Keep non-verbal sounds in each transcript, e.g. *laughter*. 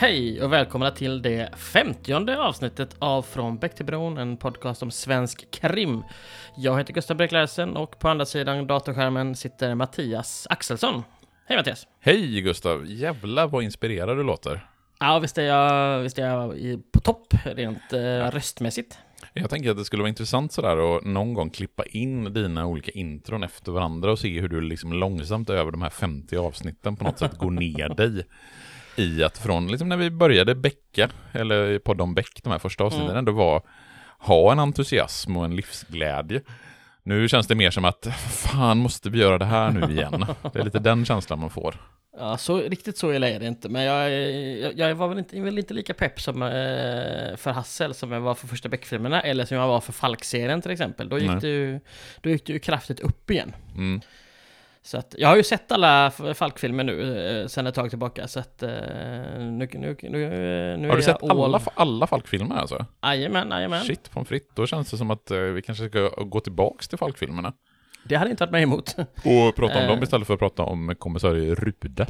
Hej och välkomna till det femtionde avsnittet av Från Bäck till Bron, en podcast om svensk krim. Jag heter Gustav Bräck och på andra sidan datorskärmen sitter Mattias Axelsson. Hej Mattias! Hej Gustav! Jävlar vad inspirerad du låter. Ja, visst är jag, visst är jag i- på topp rent eh, röstmässigt. Jag tänker att det skulle vara intressant sådär att någon gång klippa in dina olika intron efter varandra och se hur du liksom långsamt över de här 50 avsnitten på något sätt går ner dig *laughs* i att från liksom när vi började bäcka, eller podda om Bäck, de här första avsnitten, ändå var ha en entusiasm och en livsglädje. Nu känns det mer som att fan måste vi göra det här nu igen? Det är lite den känslan man får. Ja, så, riktigt så illa är det inte, men jag, jag, jag var väl inte, väl inte lika pepp som, eh, för Hassel som jag var för första Beck-filmerna, eller som jag var för Falk-serien till exempel. Då gick, Nej. det ju, då gick det ju kraftigt upp igen. Mm. Så att, jag har ju sett alla Falk-filmer nu, eh, sen ett tag tillbaka, så att eh, nu, nu, nu, nu Har du sett all- alla, alla Falk-filmer alltså? Jajamän, jajamän. Shit pommes frites, då känns det som att eh, vi kanske ska gå tillbaks till Falk-filmerna. Det hade inte varit mig emot. Och prata om Eh. dem istället för att prata om kommissarie Rude.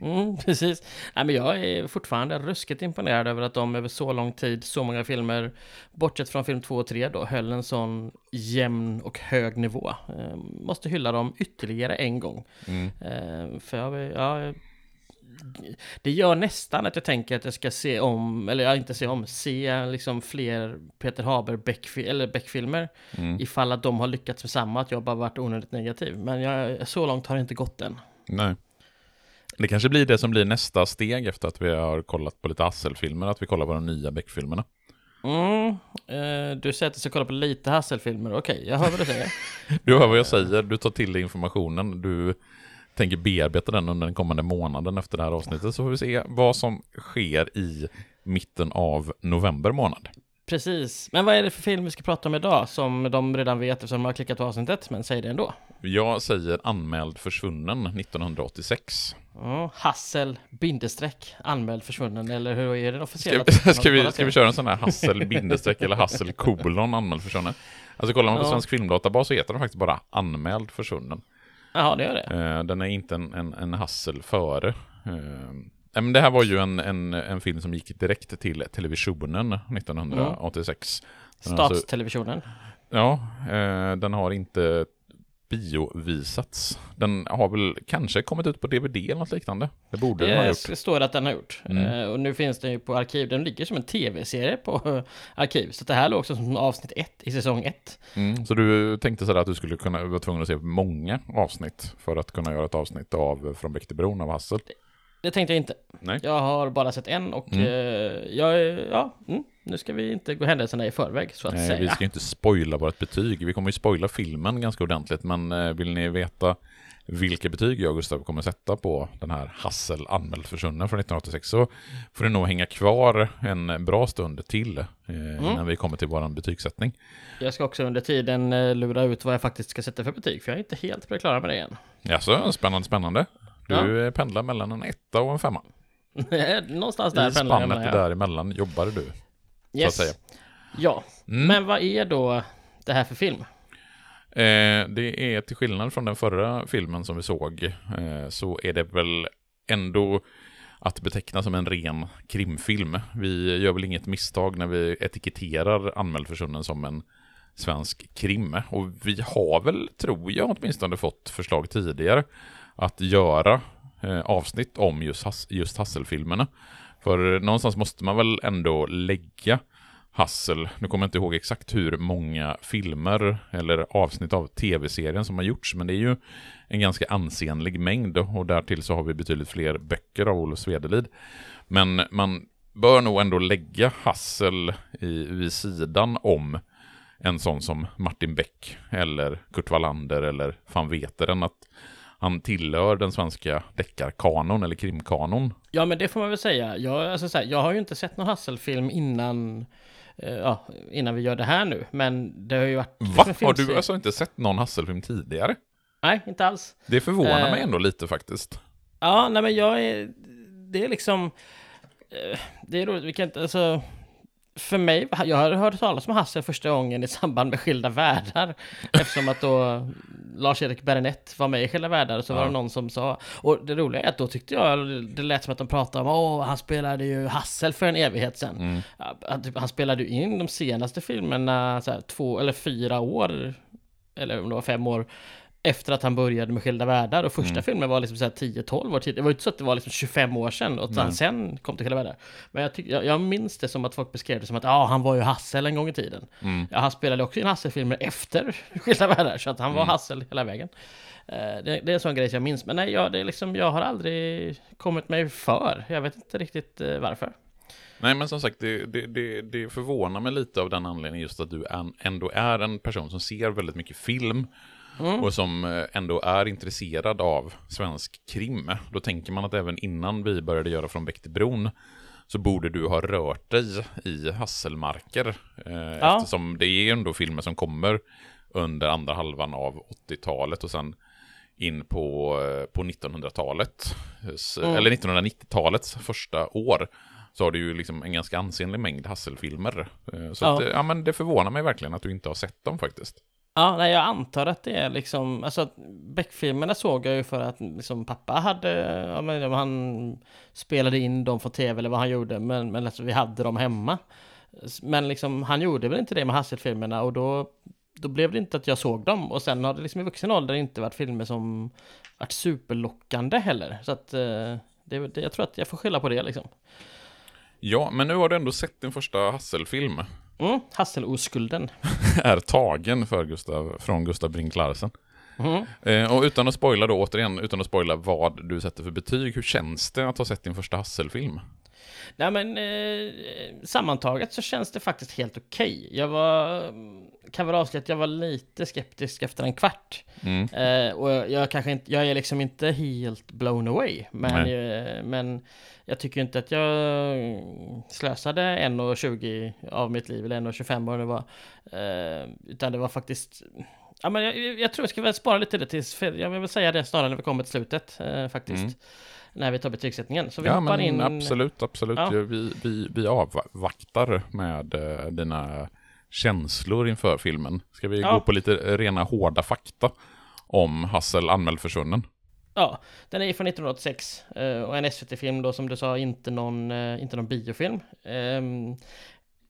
Mm, *laughs* precis. Nej, men jag är fortfarande ruskigt imponerad över att de över så lång tid, så många filmer, bortsett från film 2 och 3 då, höll en sån jämn och hög nivå. Eh, måste hylla dem ytterligare en gång. Mm. Eh, för jag, ja, det gör nästan att jag tänker att jag ska se om, eller jag inte se om, se liksom fler Peter Haber Beck, eller Beck-filmer. Mm. Ifall att de har lyckats med samma, att jag bara varit onödigt negativ. Men jag, så långt har det inte gått än. Nej. Det kanske blir det som blir nästa steg efter att vi har kollat på lite Hassel-filmer, att vi kollar på de nya Beck-filmerna. Mm, eh, du säger att du ska kolla på lite Hasselfilmer, okej, jag hör vad du säger. *laughs* Du hör vad jag säger, du tar till dig informationen, du tänker bearbeta den under den kommande månaden efter det här avsnittet, så får vi se vad som sker i mitten av november månad. Precis, men vad är det för film vi ska prata om idag som de redan vet eftersom de har klickat på avsnittet, men säg det ändå. Jag säger anmäld försvunnen 1986. Mm, Hassel, bindestreck, anmäld försvunnen, eller hur är det Ska, officiella? ska, vi, *laughs* ska vi köra en sån här Hassel bindestreck eller Hassel kolon anmäld försvunnen? Alltså kollar man på Ja. Svensk Filmdatabas så heter den faktiskt bara anmäld försvunnen. Jaha, det gör det. Eh, den är inte en, en, en Hassel före. Eh, men det här var ju en, en, en film som gick direkt till televisionen 1986. Den har alltså- Statstelevisionen. Ja, eh, den har inte biovisats. Den har väl kanske kommit ut på DVD eller något liknande. Det borde den ha gjort. Det står att den har gjort. Mm. Eh, och nu finns den ju på arkiv. Den ligger som en tv-serie på *laughs* arkiv. Så det här låg också som avsnitt ett i säsong ett. Mm, så du tänkte sådär att du skulle kunna vara tvungen att se många avsnitt för att kunna göra ett avsnitt av Från Bäck till Bron av Hassel? Det tänkte jag inte. Nej. Jag har bara sett en och Mm. eh, jag ja, mm, nu ska vi inte gå händelserna i förväg så att Nej, säga. vi ska inte spoila vårt betyg. Vi kommer ju spoila filmen ganska ordentligt, men eh, vill ni veta vilka betyg jag och Gustav kommer sätta på den här Hassel anmäld försvunnen från 1986 så får det nog hänga kvar en bra stund till eh, innan vi kommer till vår betygssättning. Jag ska också under tiden eh, lura ut vad jag faktiskt ska sätta för betyg, för jag är inte helt på det klara med det än. Jaså, spännande, spännande. Du Ja. eh, pendlar mellan en etta och en femma. *laughs* Någonstans där I pendlar jag spannet mellan, ja. däremellan jobbar du. Yes. Ja, Mm. men vad är då det här för film? Eh, det är till skillnad från den förra filmen som vi såg, eh, så är det väl ändå att beteckna som en ren krimfilm. Vi gör väl inget misstag när vi etiketterar Anmäld försvunnen som en svensk krim. Och vi har väl, tror jag åtminstone, fått förslag tidigare att göra eh, avsnitt om just, just Hasselfilmerna. För någonstans måste man väl ändå lägga Hassel, nu kommer jag inte ihåg exakt hur många filmer eller avsnitt av tv-serien som har gjorts, men det är ju en ganska ansenlig mängd och därtill så har vi betydligt fler böcker av Olof Svedelid. Men man bör nog ändå lägga Hassel i, vid sidan om en sån som Martin Beck eller Kurt Wallander eller van Veteren att han tillhör den svenska deckarkanon eller krimkanon. Ja, men det får man väl säga. Jag, alltså, så här, jag har ju inte sett någon Hasselfilm innan, eh, ja, innan vi gör det här nu, men det har ju varit... Va? en Har du alltså inte sett någon Hasselfilm tidigare? Nej, inte alls. Det förvånar Eh. mig ändå lite faktiskt. Ja, nej men jag är... Det är liksom... eh, Det är roligt, vi kan inte... Alltså, för mig, jag har hört talas om Hassel första gången i samband med Skilda Världar. *laughs* Eftersom att då Lars-Erik Bernett var med i Skilda Världar så ja. var det någon som sa, och det roliga är att då tyckte jag det lät som att de pratade om, åh, han spelade ju Hassel för en evighet sedan. Mm. Han spelade ju in de senaste filmerna så här, två eller fyra år, eller om det var fem år, efter att han började med Skilda Världar och första mm. filmen var liksom 10-12 år tidigare. Det var inte så att det var liksom 25 år sedan och han sen kom till Skilda Världar. Men jag, tyck, jag, jag, minns det som att folk beskrev det som att ja, ah, han var ju Hassel en gång i tiden. Mm. Ja, han spelade också in Hassel-filmer efter *laughs* Skilda Världar, så att han var mm. Hassel hela vägen. Uh, det, det, är en sån grej som jag minns, men nej, jag, det är liksom, jag har aldrig kommit mig för. Jag vet inte riktigt uh, varför. Nej, men som sagt, det, det, det, det förvånar mig lite av den anledningen just att du ändå är en person som ser väldigt mycket film mm. och som eh, ändå är intresserad av svensk krim. Då tänker man att även innan vi började göra Från Bäck till bron så borde du ha rört dig i Hasselmarker. Eh, ja. Eftersom det är ändå filmer som kommer under andra halvan av 80-talet och sen in på, eh, på 1900-talet. Mm. Eller 1990-talets första år. Så har du ju liksom en ganska ansenlig mängd Hasselfilmer. Så ja. Att, ja, men det förvånar mig verkligen att du inte har sett dem faktiskt. Ja, nej, jag antar att det är liksom, alltså Beck-filmerna såg jag ju för att liksom pappa hade, ja, men han spelade in dem för tv eller vad han gjorde, men, men alltså, vi hade dem hemma. Men liksom, han gjorde väl inte det med Hasselfilmerna och då, då blev det inte att jag såg dem. Och sen har det liksom i vuxen ålder inte varit filmer som varit superlockande heller. Så att eh, det, det, jag tror att jag får skylla på det liksom. Ja, men nu har du ändå sett din första Hasselfilm. Mm, Hasseloskulden. *laughs* är tagen för Gustav, från Gustav Brink Larsen. Mm. Eh, och utan att spoila då, återigen, utan att spoila vad du sätter för betyg, hur känns det att ha sett din första Hasselfilm? Nej men eh, sammantaget så känns det faktiskt helt okej. Okay. Jag var, kan väl avslöja att jag var lite skeptisk efter en kvart. Mm. Eh, och jag kanske inte, jag är liksom inte helt blown away. Men, eh, men jag tycker inte att jag slösade 1,20 av mitt liv, eller 1,25 vad det var. Eh, utan det var faktiskt Ja, men jag, jag tror jag ska väl spara lite det tills, jag vill säga det snarare när vi kommer till slutet eh, faktiskt. Mm när vi tar betygssättningen. Så vi ja, hoppar men in... Absolut, absolut. Ja. Vi, vi, vi avvaktar med uh, dina känslor inför filmen. Ska vi ja. gå på lite rena hårda fakta om Hassel anmäld försvunnen? Ja, den är från 1986 uh, och en SVT-film då som du sa, inte någon, uh, inte någon biofilm. Um,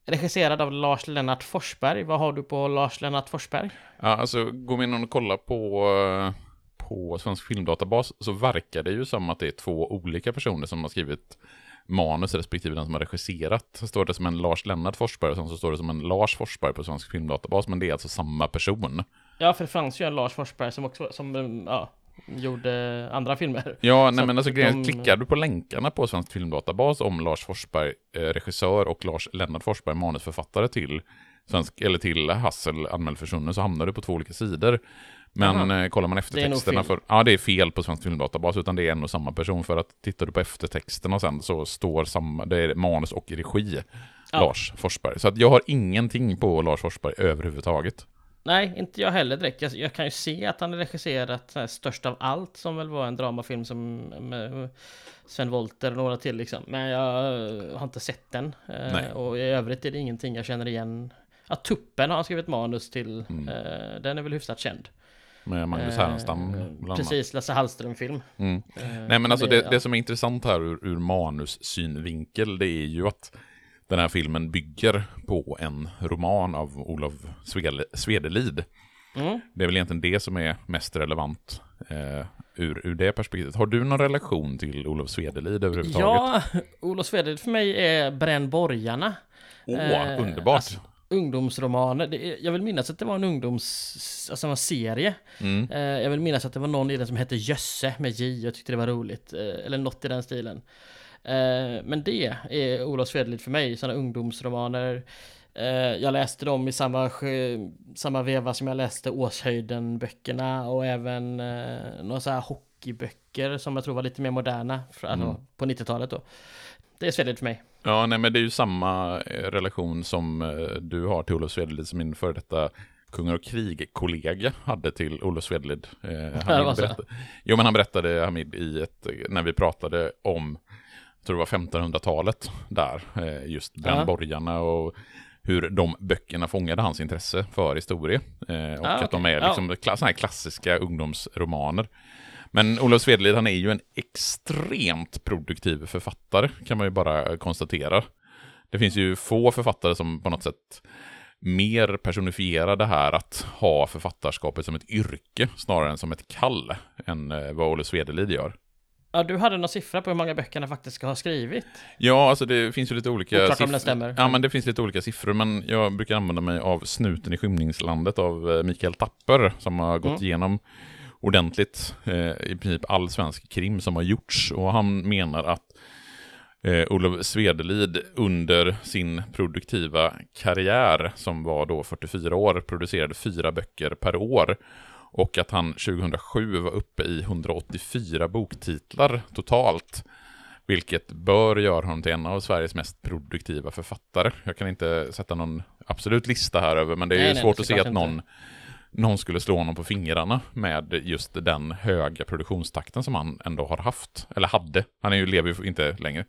regisserad av Lars Lennart Forsberg. Vad har du på Lars Lennart Forsberg? Ja, alltså gå in och kolla på på Svensk Filmdatabas så verkar det ju som att det är två olika personer som har skrivit manus respektive den som har regisserat. Så står det som en Lars Lennart Forsberg och sen så står det som en Lars Forsberg på Svensk Filmdatabas, men det är alltså samma person. Ja, för det fanns ju en Lars Forsberg som också, som, ja, gjorde andra filmer. Ja, nej men alltså de... klickar du på länkarna på Svensk Filmdatabas om Lars Forsberg, eh, regissör och Lars Lennart Forsberg, manusförfattare till svensk, eller till Hassel anmäld försvunnen så hamnar du på två olika sidor. Men Aha. Eh, kollar man eftertexterna för... Ja, det är fel på Svensk Filmdatabas, utan det är en och samma person. För att tittar du på eftertexterna sen så står samma, det är manus och regi, ja. Lars Forsberg. Så att jag har ingenting på Lars Forsberg överhuvudtaget. Nej, inte jag heller direkt. Jag, jag kan ju se att han har regisserat här, Störst av allt, som väl var en dramafilm som med Sven Wollter och några till liksom. Men jag har inte sett den. Eh, och i övrigt är det ingenting jag känner igen. Ja, Tuppen har han skrivit manus till. Mm. Eh, den är väl hyfsat känd. Med Magnus Härenstam eh, Precis, Lasse Hallström-film. Mm. Eh, Nej men alltså det, det, det, som är intressant här ur, ur manussynvinkel, det är ju att den här filmen bygger på en roman av Olof Svedelid. Mm. Det är väl egentligen det som är mest relevant eh, ur, ur det perspektivet. Har du någon relation till Olof Svedelid överhuvudtaget? Ja, Olof Svedelid för mig är Bränn borgarna. Åh, oh, eh, underbart. Alltså, ungdomsromaner. jag vill minnas att det var en ungdoms... Alltså en serie. Mm. Eh, jag vill minnas att det var någon i den som hette Jösse med J. Jag tyckte det var roligt. Eh, eller något i den stilen. Eh, men det är Olof Svedlid för mig. Sådana ungdomsromaner. Jag läste dem i samma, samma veva som jag läste Åshöjden-böckerna och även några så här hockeyböcker som jag tror var lite mer moderna alltså mm. på 90-talet då. Det är Svedlid för mig. Ja, nej men det är ju samma eh, relation som eh, du har till Olof Svedlid som min före detta Kungar och krig-kollega hade till Olof Svedlid. Eh, Hamid berättade, jo, men han berättade Hamid i ett, när vi pratade om tror det var 1500-talet där, eh, just Brännborgarna och hur de böckerna fångade hans intresse för historia. Eh, och Ah, att de är liksom såna här klassiska ungdomsromaner. Men Olof Svedlid, han är ju en extremt produktiv författare, kan man ju bara konstatera. Det finns ju få författare som på något sätt mer personifierar det här att ha författarskapet som ett yrke snarare än som ett kall än eh, vad Olof Svedlid gör. Ja, du hade någon siffra på hur många böcker han faktiskt ska ha skrivit. Ja, alltså det finns ju lite olika Oklart om det stämmer. Ja, men det finns lite olika siffror, men jag brukar använda mig av Snuten i skymningslandet av eh, Mikael Tapper, som har gått Mm. igenom ordentligt eh, i princip all svensk krim som har gjorts. Och han menar att eh, Olof Svedelid under sin produktiva karriär, som var då 44 år, producerade fyra böcker per år. Och att han 2007 var uppe i 184 boktitlar totalt. Vilket bör göra honom till en av Sveriges mest produktiva författare. Jag kan inte sätta någon absolut lista här över, men det är Nej, ju nej, svårt att se att någon, någon skulle slå honom på fingrarna med just den höga produktionstakten som han ändå har haft. Eller hade. Han är ju, lever ju inte längre.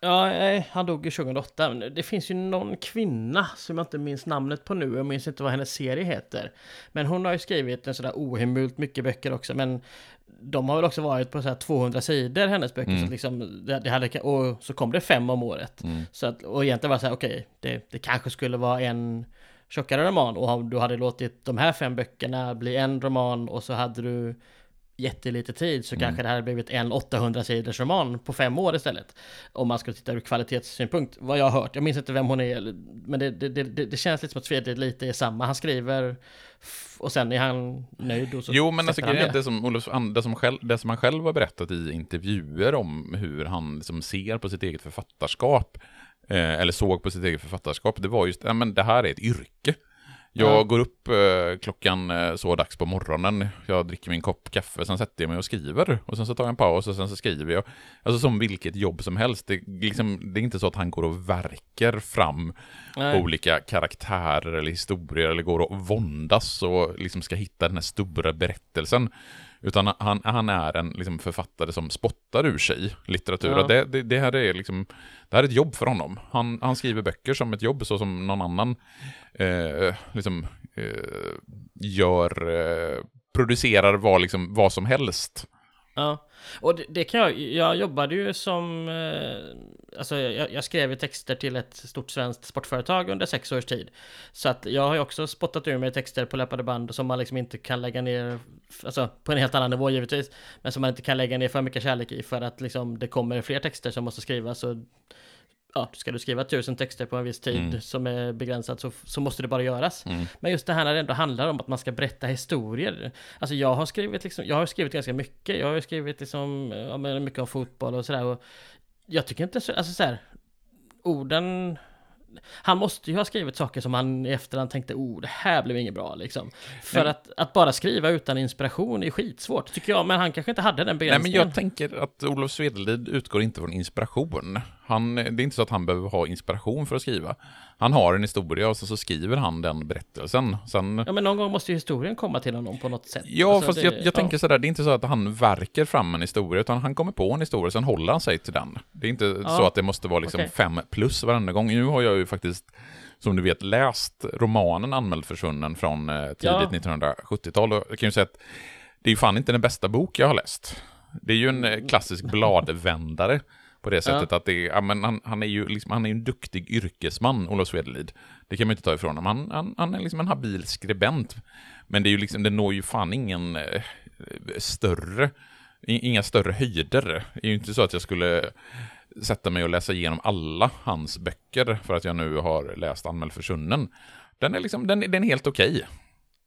Ja, han dog ju 2008. Men Det finns ju någon kvinna som jag inte minns namnet på nu. Jag minns inte vad hennes serie heter. Men hon har ju skrivit en sådär ohemult mycket böcker också. Men de har väl också varit på så här 200 sidor, hennes böcker. Mm. Så liksom, det, det hade, och så kom det fem om året. Mm. Så att, och egentligen var det så här, okej, det, det kanske skulle vara en tjockare roman. Och du hade låtit de här fem böckerna bli en roman och så hade du jättelite tid så Mm. kanske det hade blivit en 800 sidors roman på fem år istället. Om man skulle titta ur kvalitetssynpunkt, vad jag har hört. Jag minns inte vem hon är, men det, det, det, det känns lite som att Fredrik lite är samma. Han skriver och sen är han nöjd och så Jo, men alltså det. det som, Olof, det, som själv, det som han själv har berättat i intervjuer om hur han liksom ser på sitt eget författarskap, eh, eller såg på sitt eget författarskap, det var just, ja men det här är ett yrke. Jag Ja. går upp eh, klockan eh, så dags på morgonen, jag dricker min kopp kaffe, sen sätter jag mig och skriver. Och sen så tar jag en paus och sen så skriver jag. Alltså som vilket jobb som helst. Det, liksom, det är inte så att han går och verkar fram Nej. olika karaktärer eller historier eller går och våndas och liksom ska hitta den här stora berättelsen. Utan han, han är en liksom författare som spottar ur sig litteratur. Ja. Det, det, det här är liksom, det här är ett jobb för honom. Han, han skriver böcker som ett jobb så som någon annan eh, liksom, eh, gör, eh, producerar vad, liksom, vad som helst. Ja, och det, det kan jag, jag jobbade ju som, eh, alltså jag, jag skrev ju texter till ett stort svenskt sportföretag under sex års tid. Så att jag har ju också spottat ur mig texter på löpande band som man liksom inte kan lägga ner, alltså på en helt annan nivå givetvis, men som man inte kan lägga ner för mycket kärlek i för att liksom det kommer fler texter som måste skrivas och ja, ska du skriva tusen texter på en viss tid Mm. som är begränsad så, så måste det bara göras. Mm. Men just det här när det ändå handlar om att man ska berätta historier. Alltså jag har skrivit liksom, jag har skrivit ganska mycket. Jag har skrivit liksom, ja, mycket om fotboll och sådär. Och jag tycker inte så, alltså så här, orden... Han måste ju ha skrivit saker som han i efterhand tänkte, oh, det här blev inget bra liksom. För att, att bara skriva utan inspiration är skitsvårt, tycker jag. Men han kanske inte hade den Nej, men begränsningen. jag tänker att Olof Svedelid utgår inte från inspiration. Han, det är inte så att han behöver ha inspiration för att skriva. Han har en historia och så, så skriver han den berättelsen. Sen, Ja, men någon gång måste ju historien komma till honom på något sätt. ja, Alltså, fast det- jag, jag ja. tänker sådär, det är inte så att han verkar fram en historia, utan han kommer på en historia, sen håller han sig till den. Det är inte Ja, så att det måste vara liksom okej. fem plus varenda gång. Nu har jag ju faktiskt, som du vet, läst romanen Anmäld försvunnen från eh, tidigt Ja. 1970-tal. Och jag kan ju säga att det är ju fan inte den bästa bok jag har läst. Det är ju en eh, klassisk bladvändare på det sättet att det ja, men han, han är ju liksom, han är en duktig yrkesman, Olof Svedelid. Det kan man inte ta ifrån honom. Han, han, han är liksom en habil skribent. Men det är ju liksom, det når ju fan ingen eh, större, inga större höjder. Det är ju inte så att jag skulle sätta mig och läsa igenom alla hans böcker för att jag nu har läst Anmäld försvunnen. Den är liksom, den, den är helt okej.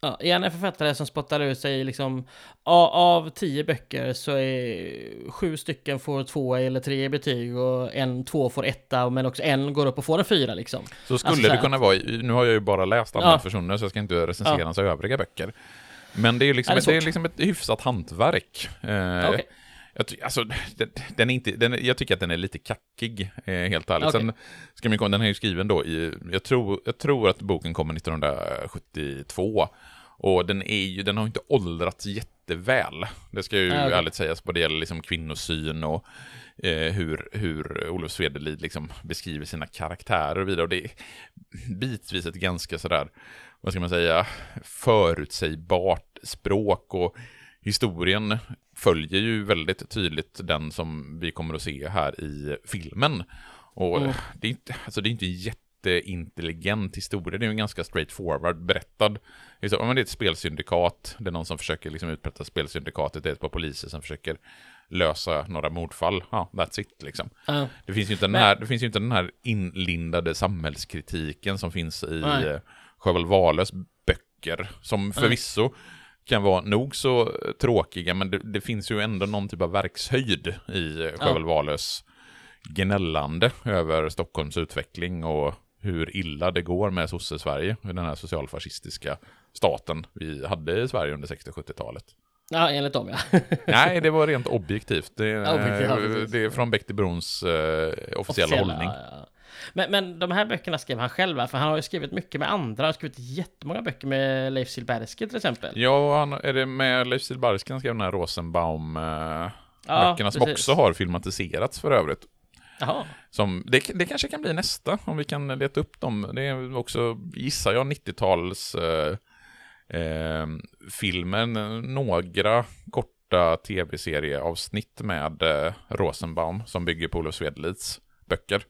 Ja, är han en författare som spottar ut sig liksom av tio böcker så är sju stycken får två eller tre betyg och en, två får etta men också en går upp och får en fyra liksom. Så skulle Alltså så det kunna vara, nu har jag ju bara läst Anmäld Ja. försvunnen så jag ska inte recensera Ja. hans övriga böcker. Men det är liksom, Ja, det är det är liksom ett hyfsat hantverk. Eh, Okej. jag, ty- alltså, den, den är inte, den, jag tycker att den är lite kackig, eh, helt ärligt. Okej. Sen ska man komma, den är ju skriven då i, jag tror, jag tror att boken kommer 1972. Och den, är ju, den har inte åldrats jätteväl. Det ska ju Ah, okej. ärligt sägas vad det gäller liksom kvinnosyn och eh, hur, hur Olof Svedelid liksom beskriver sina karaktärer och vidare. Och det är bitvis ett ganska sådär, vad ska man säga, förutsägbart språk och historien följer ju väldigt tydligt den som vi kommer att se här i filmen. Och Mm. det, är inte, alltså det är inte en jätteintelligent historia, det är ju en ganska straightforward berättad. Det är, så, ja, men det är ett spelsyndikat, det är någon som försöker liksom uträtta spelsyndikatet, det är ett par poliser som försöker lösa några mordfall. Ja, that's it liksom. Ja. Det finns ju inte den Men- här, det finns ju inte den här inlindade samhällskritiken som finns i eh, Sjöwall Wahlöös böcker, som förvisso kan vara nog så eh, tråkiga, men det, det finns ju ändå någon typ av verkshöjd i eh, Sjöwall Wahlöös gnällande över Stockholms utveckling och hur illa det går med sosse-Sverige, den här socialfascistiska staten vi hade i Sverige under 60 och 70-talet. ja, enligt dem ja. *laughs* Nej, det var rent objektivt. Det, Ja, objektivt, eh, det är från Bäck till Brons eh, officiella, hållning. ja. Men, men de här böckerna skrev han själv? För han har ju skrivit mycket med andra. Han har skrivit jättemånga böcker med Leif Silbersky till exempel. Ja, han, är det med Leif Silbersky han skrev den här Rosenbaum-böckerna som precis. också har filmatiserats för övrigt. Jaha. Som, det, det kanske kan bli nästa, om vi kan leta upp dem. Det är också, gissar jag, 90-tals eh, eh, filmen. Några korta tv-serieavsnitt med eh, Rosenbaum som bygger på Olof Svedelids böcker.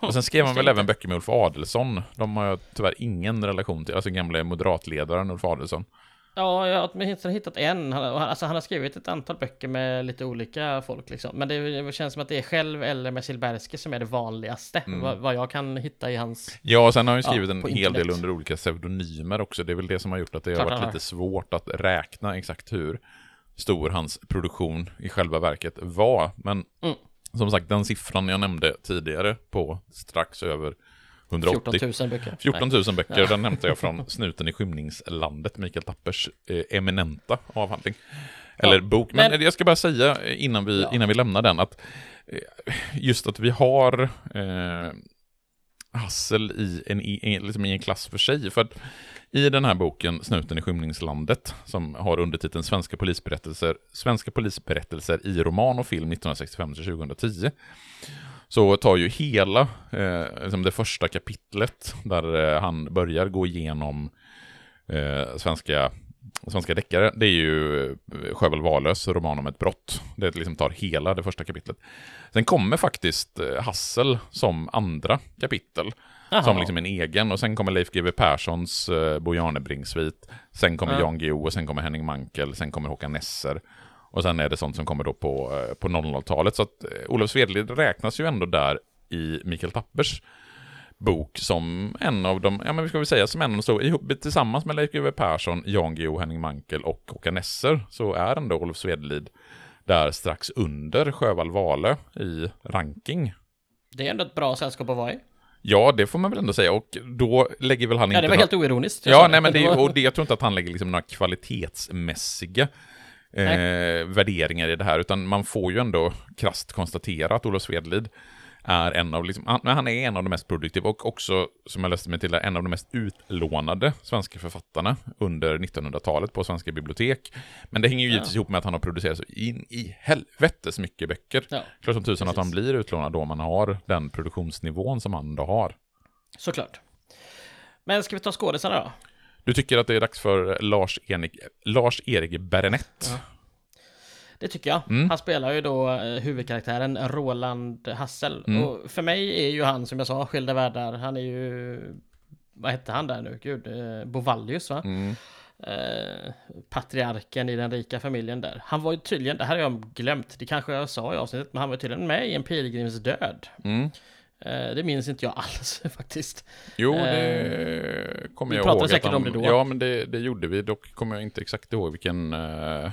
Och sen skrev han väl även böcker med Ulf Adelsson. De har jag tyvärr ingen relation till, alltså gamle moderatledaren Ulf Adelsson. Ja, jag har åtminstone hittat en. Han, alltså, han har skrivit ett antal böcker med lite olika folk liksom. Men det, känns som att det är själv eller med Silbersky som är det vanligaste. Mm. Vad, vad jag kan hitta i hans... Ja, och sen har han ju Ja, skrivit en på hel del under olika pseudonymer också. Det är väl det som har gjort att det har Klart varit har. lite svårt att räkna exakt hur stor hans produktion i själva verket var. Men Mm. som sagt, den siffran jag nämnde tidigare på strax över 180 14 000 böcker. 14 Nej. 000 böcker, den *laughs* hämtar jag från Snuten i skymningslandet, Mikael Tappers eh, eminenta avhandling. Eller Ja, bok. Men, men- jag ska bara säga eh, innan vi, Ja. innan vi lämnar den att eh, just att vi har eh, Hassel i en, i, en- liksom i en klass för sig. För att i den här boken, Snuten i skymningslandet, som har undertiteln Svenska polisberättelser, Svenska polisberättelser i roman och film 1965-2010, så tar ju hela eh, liksom det första kapitlet där eh, han börjar gå igenom eh, svenska, svenska deckare, det är ju eh, Sjöwall Wahlöös roman om ett brott. Det liksom tar hela det första kapitlet. Sen kommer faktiskt eh, Hassel som andra kapitel. Jaha. Som liksom en egen. Och sen kommer Leif GW Perssons eh, Bo Jarnebring-svit. Sen kommer Ja. Jan Guillou och sen kommer Henning Mankel. Sen kommer Håkan Nesser. Och sen är det sånt som kommer då på, eh, på 00-talet. Så att eh, Olof Svedlid räknas ju ändå där i Mikael Tappers bok som en av de, ja men vi ska väl säga som en av de stora, ihop, tillsammans med Leif GW Persson, Jan Guillou, Henning Mankel och Håkan Nesser så är ändå Olof Svedlid där strax under Sjöwall Wahlöö i ranking. Det är ändå ett bra sällskap att vara i. Ja, det får man väl ändå säga. Och då lägger väl han Ja, inte... det var några- helt oironiskt. Ja, nej men det, och det, jag tror inte att han lägger liksom några kvalitetsmässiga eh, värderingar i det här, utan man får ju ändå krasst konstatera att Olof Svedlid är en av, liksom, han, han är en av de mest produktiva och också, som jag läste mig till, en av de mest utlånade svenska författarna under 1900-talet på svenska bibliotek. Men det hänger ju Ja. givetvis ihop med att han har producerat så in i helvetes mycket böcker. Ja, Klart som tusan att han precis. blir utlånad då man har den produktionsnivån som han då har. såklart. Men ska vi ta skådisarna då? Du tycker att det är dags för Lars-Erik Lars-Erik Berenett? Ja. Det tycker jag. Mm. Han spelar ju då eh, huvudkaraktären Roland Hassel. Mm. Och för mig är ju han, som jag sa, Skilda Världar. Han är ju... Vad hette han där nu? Gud, eh, Bovallius va? Mm. Eh, patriarken i den rika familjen där. Han var ju tydligen, det här har jag glömt, det kanske jag sa i avsnittet, men han var tydligen med i en pilgrims död. Mm. Eh, det minns inte jag *laughs* alls faktiskt. Jo, Eh, det kommer vi jag pratade ihåg. att säkert han, om det då. Ja, men det, det gjorde vi. Dock kommer jag inte exakt ihåg vilken eh, eh,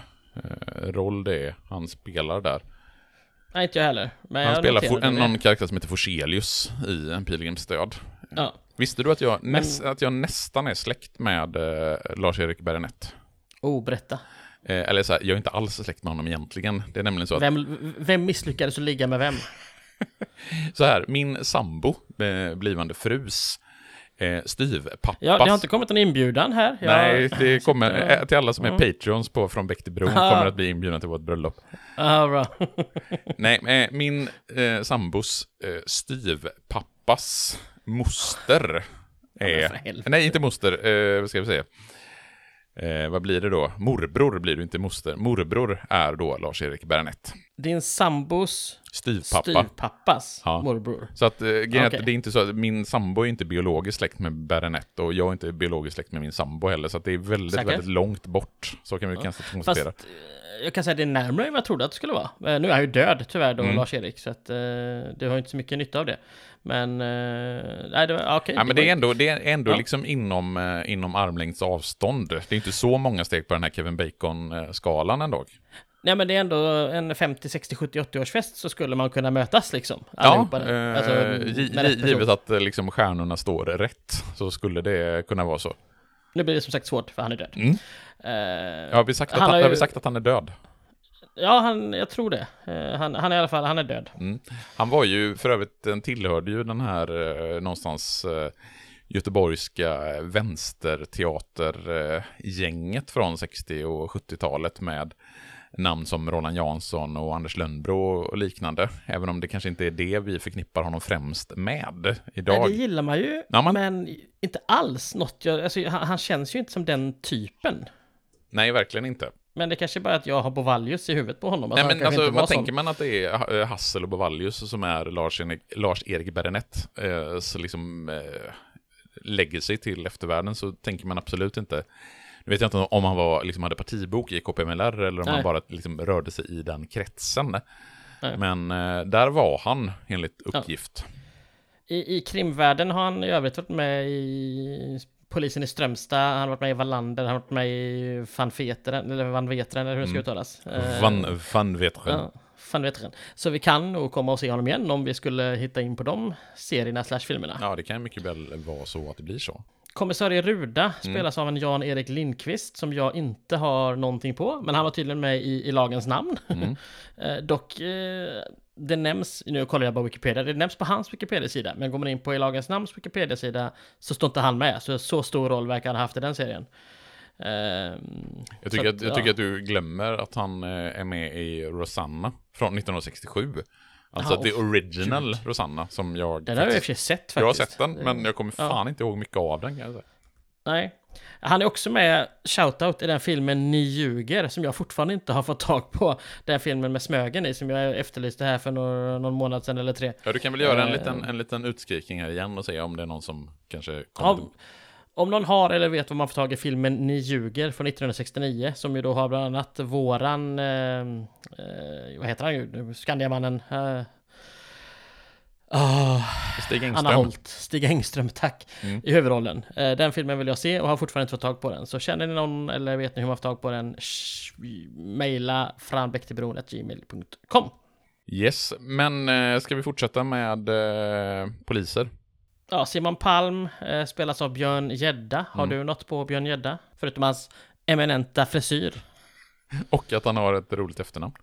roll det är han spelar där. Nej, inte jag heller. Men han jag spelar for, en, någon karaktär som heter Forselius i En pilgrims död. Ja. Visste du att jag, Men- näs, att jag nästan är släkt med eh, Lars-Erik Berenett? Oh, berätta. Eh, eller så här, jag är inte alls släkt med honom egentligen. Det är nämligen så att Vem, vem misslyckades att ligga med vem? *laughs* Så här, min sambo, eh, blivande frus, Eh, styvpappas. Ja, det har inte kommit en inbjudan här. Jag... Nej, det kommer, eh, till alla som är Mm. Patreons på Från Bäck till Bron Ja. kommer att bli inbjudna till vårt bröllop. Ja, bra. *laughs* Nej, min eh, sambos eh, styvpappas moster är... helvete. nej, inte moster, eh, vad ska vi säga? Eh, vad blir det då? Morbror blir det inte moster. Morbror är då Lars-Erik Bernett. Din sambos Styvpappa. styvpappas Ja. morbror. Så att, eh, Okej. det är inte så att min sambo är inte biologisk släkt med Bernett och jag är inte biologisk släkt med min sambo heller. Så att det är väldigt, Säker? väldigt långt bort. Så kan vi kanske Fast konstatera. eh, jag kan säga att det är närmare än vad jag trodde att det skulle vara. Eh, Nu är han ju död tyvärr då, Mm. Lars-Erik, så att eh, det har inte så mycket nytta av det. Men, eh, nej det var, okej. Ja, men det är ändå, det är ändå Ja. liksom inom, eh, inom armlängds avstånd. Det är inte så många steg på den här Kevin Bacon-skalan ändå. Nej men det är ändå en 50, 60, 70, 80 års fest så skulle man kunna mötas liksom. Ja, eh, Alltså, givet att eh, liksom stjärnorna står rätt så skulle det kunna vara så. Nu blir det som sagt svårt för han är död. Mm. Eh, Har vi sagt att Han han, har ju- sagt att han är död? Ja, han, jag tror det. Eh, han, han är i alla fall, han är död. Mm. Han var ju, för övrigt, den tillhörde ju den här eh, någonstans göteborgska vänsterteatergänget från 60 och 70-talet med namn som Roland Jansson och Anders Lönnbro och liknande. Även om det kanske inte är det vi förknippar honom främst med Nej, idag. det gillar man ju, Ja, man- men inte alls något jag, alltså, han, han känns ju inte som den typen. Nej, verkligen inte. Men det kanske är bara att jag har Bovallius i huvudet på honom. Nej, men alltså, vad sån. tänker man att det är eh, Hassel och Bovallius som är Lars-Erik Lars Erik Berenett eh, så liksom eh, lägger sig till eftervärlden så tänker man absolut inte nu vet jag inte om han var, liksom hade partibok i KPMLR eller om Nej. han bara liksom rörde sig i den kretsen. Nej. Men eh, där var han enligt Ja. uppgift. I, I krimvärlden har han i övrigt varit med i Polisen i Strömstad, han har varit med i Wallander, han har varit med i Van Veteren, eller Van Veteren, eller hur det ska Mm. uttalas. Eh, Van, van Veteren. Ja, Van Veteren. Så vi kan nog komma och se honom igen om vi skulle hitta in på de serierna slash filmerna. Ja, det kan mycket väl vara så att det blir så. Kommissarie Ruda spelas av en Jan-Erik Lindqvist som jag inte har någonting på, men han var tydligen med i, i lagens namn. Mm. *laughs* Eh, dock, eh, det nämns, nu kollar jag på Wikipedia, det nämns på hans Wikipedia-sida, men går man in på i lagens namns Wikipedia-sida så står inte han med, så så stor roll verkar han ha haft i den serien. Eh, Jag tycker, att, jag ja. tycker att du glömmer att han är med i Rosanna från 1967. Alltså Ja, the original Rosanna som jag... Den har jag i och för sig sett faktiskt. jag har sett den, men jag kommer Ja. fan inte ihåg mycket av den kan jag säga. Nej. Han är också med, shoutout, i den filmen Ni ljuger, som jag fortfarande inte har fått tag på. Den filmen med Smögen i, som jag efterlyste här för några, någon månad sedan eller tre. Ja, du kan väl göra en Eh. liten, en liten utskrikning här igen och se om det är någon som kanske kommer Om, om någon har eller vet vad man får tag i filmen Ni ljuger från 1969, som ju då har bland annat våran, eh, eh, vad heter han ju, Skandiamannen, eh, ah, Stig Anna Engström. Holt, Stig Engström, tack, Mm. i huvudrollen. Eh, Den filmen vill jag se och har fortfarande inte fått tag på den. Så känner ni någon eller vet ni hur man får tag på den, mejla franbäcktillbron.gmail.com Yes, men eh, ska vi fortsätta med eh, poliser? Ja, Simon Palm eh, spelas av Björn Gedda. Har Mm. du något på Björn Gedda? Förutom hans eminenta frisyr. *laughs* Och att han har ett roligt efternamn.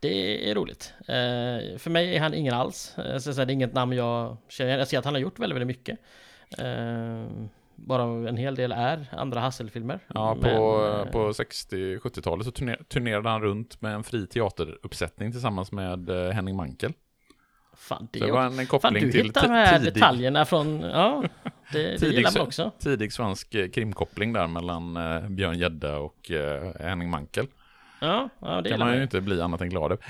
Det är roligt. Eh, för mig är han ingen alls. Eh, så, så det är inget namn jag känner igen. Jag ser att han har gjort väldigt, väldigt mycket. Eh, bara en hel del är andra Hassel-filmer. Ja, på, Men, eh, på 60-70-talet så turner, turnerade han runt med en fri teateruppsättning tillsammans med eh, Henning Mankel. Fan, det det var en Fan, koppling du till hittar de här tidig, detaljerna från... Ja, det, det gillar man också. tidig svensk eh, krimkoppling där mellan eh, Björn Gedda och eh, Henning Mankel. Ja, ja det kan man ju inte bli annat än glad över.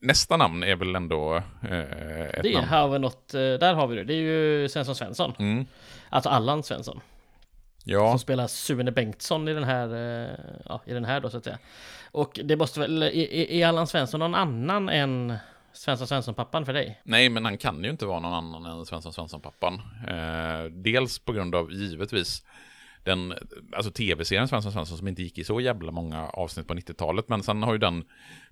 Nästa namn är väl ändå eh, ett Det namn. har vi något... eh, Där har vi det. Det är ju Svensson Svensson. Mm. Alltså Allan Svensson. Ja, Som spelar Sune Bengtsson i den här, eh, ja, i den här då så att säga. Och det måste väl, är är Allan Svensson någon annan än Svensson Svensson-pappan för dig? nej men han kan ju inte vara någon annan än Svensson Svensson-pappan. Eh, dels på grund av, givetvis, den, alltså tv-serien Svensson Svensson som inte gick i så jävla många avsnitt på 90-talet. Men sen har ju den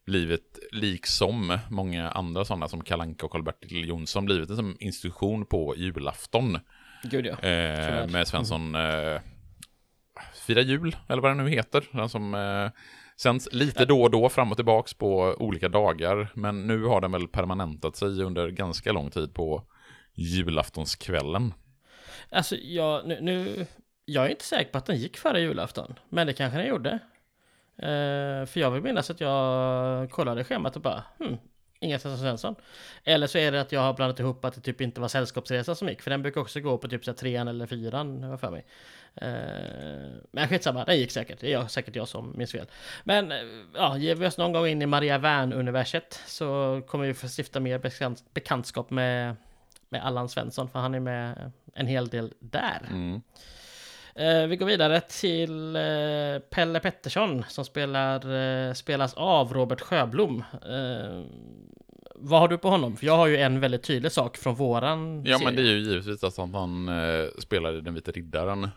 blivit, liksom många andra sådana som Kalanka och Karl-Bertil Jonsson, blivit en institution på julafton. Gud ja. Eh, med Svensson eh, Fira jul, eller vad den nu heter. Den som eh, sänds lite då och då fram och tillbaks på olika dagar. Men nu har den väl permanentat sig under ganska lång tid på julaftonskvällen. Alltså, jag, nu, nu, jag är inte säker på att den gick före julafton, men det kanske den gjorde. Eh, för jag vill minnas att jag kollade schemat och bara, hmm, inga Svensson Svensson. Eller så är det att jag har blandat ihop att det typ inte var Sällskapsresan som gick, för den brukar också gå på typ så här trean eller fyran, har jag för mig. Eh, men skitsamma, den gick säkert. Det är jag, säkert jag som minns fel. Men eh, ja, ger vi oss någon gång in i Maria Wern-universet så kommer vi få stifta mer bekant, bekantskap med, med Allan Svensson, för han är med en hel del där. Mm. Eh, vi går vidare till eh, Pelle Pettersson som spelar, eh, spelas av Robert Sjöblom. Vad har du på honom? För jag har ju en väldigt tydlig sak från våran Ja, serie. men det är ju givetvis att han, i Den vita riddaren.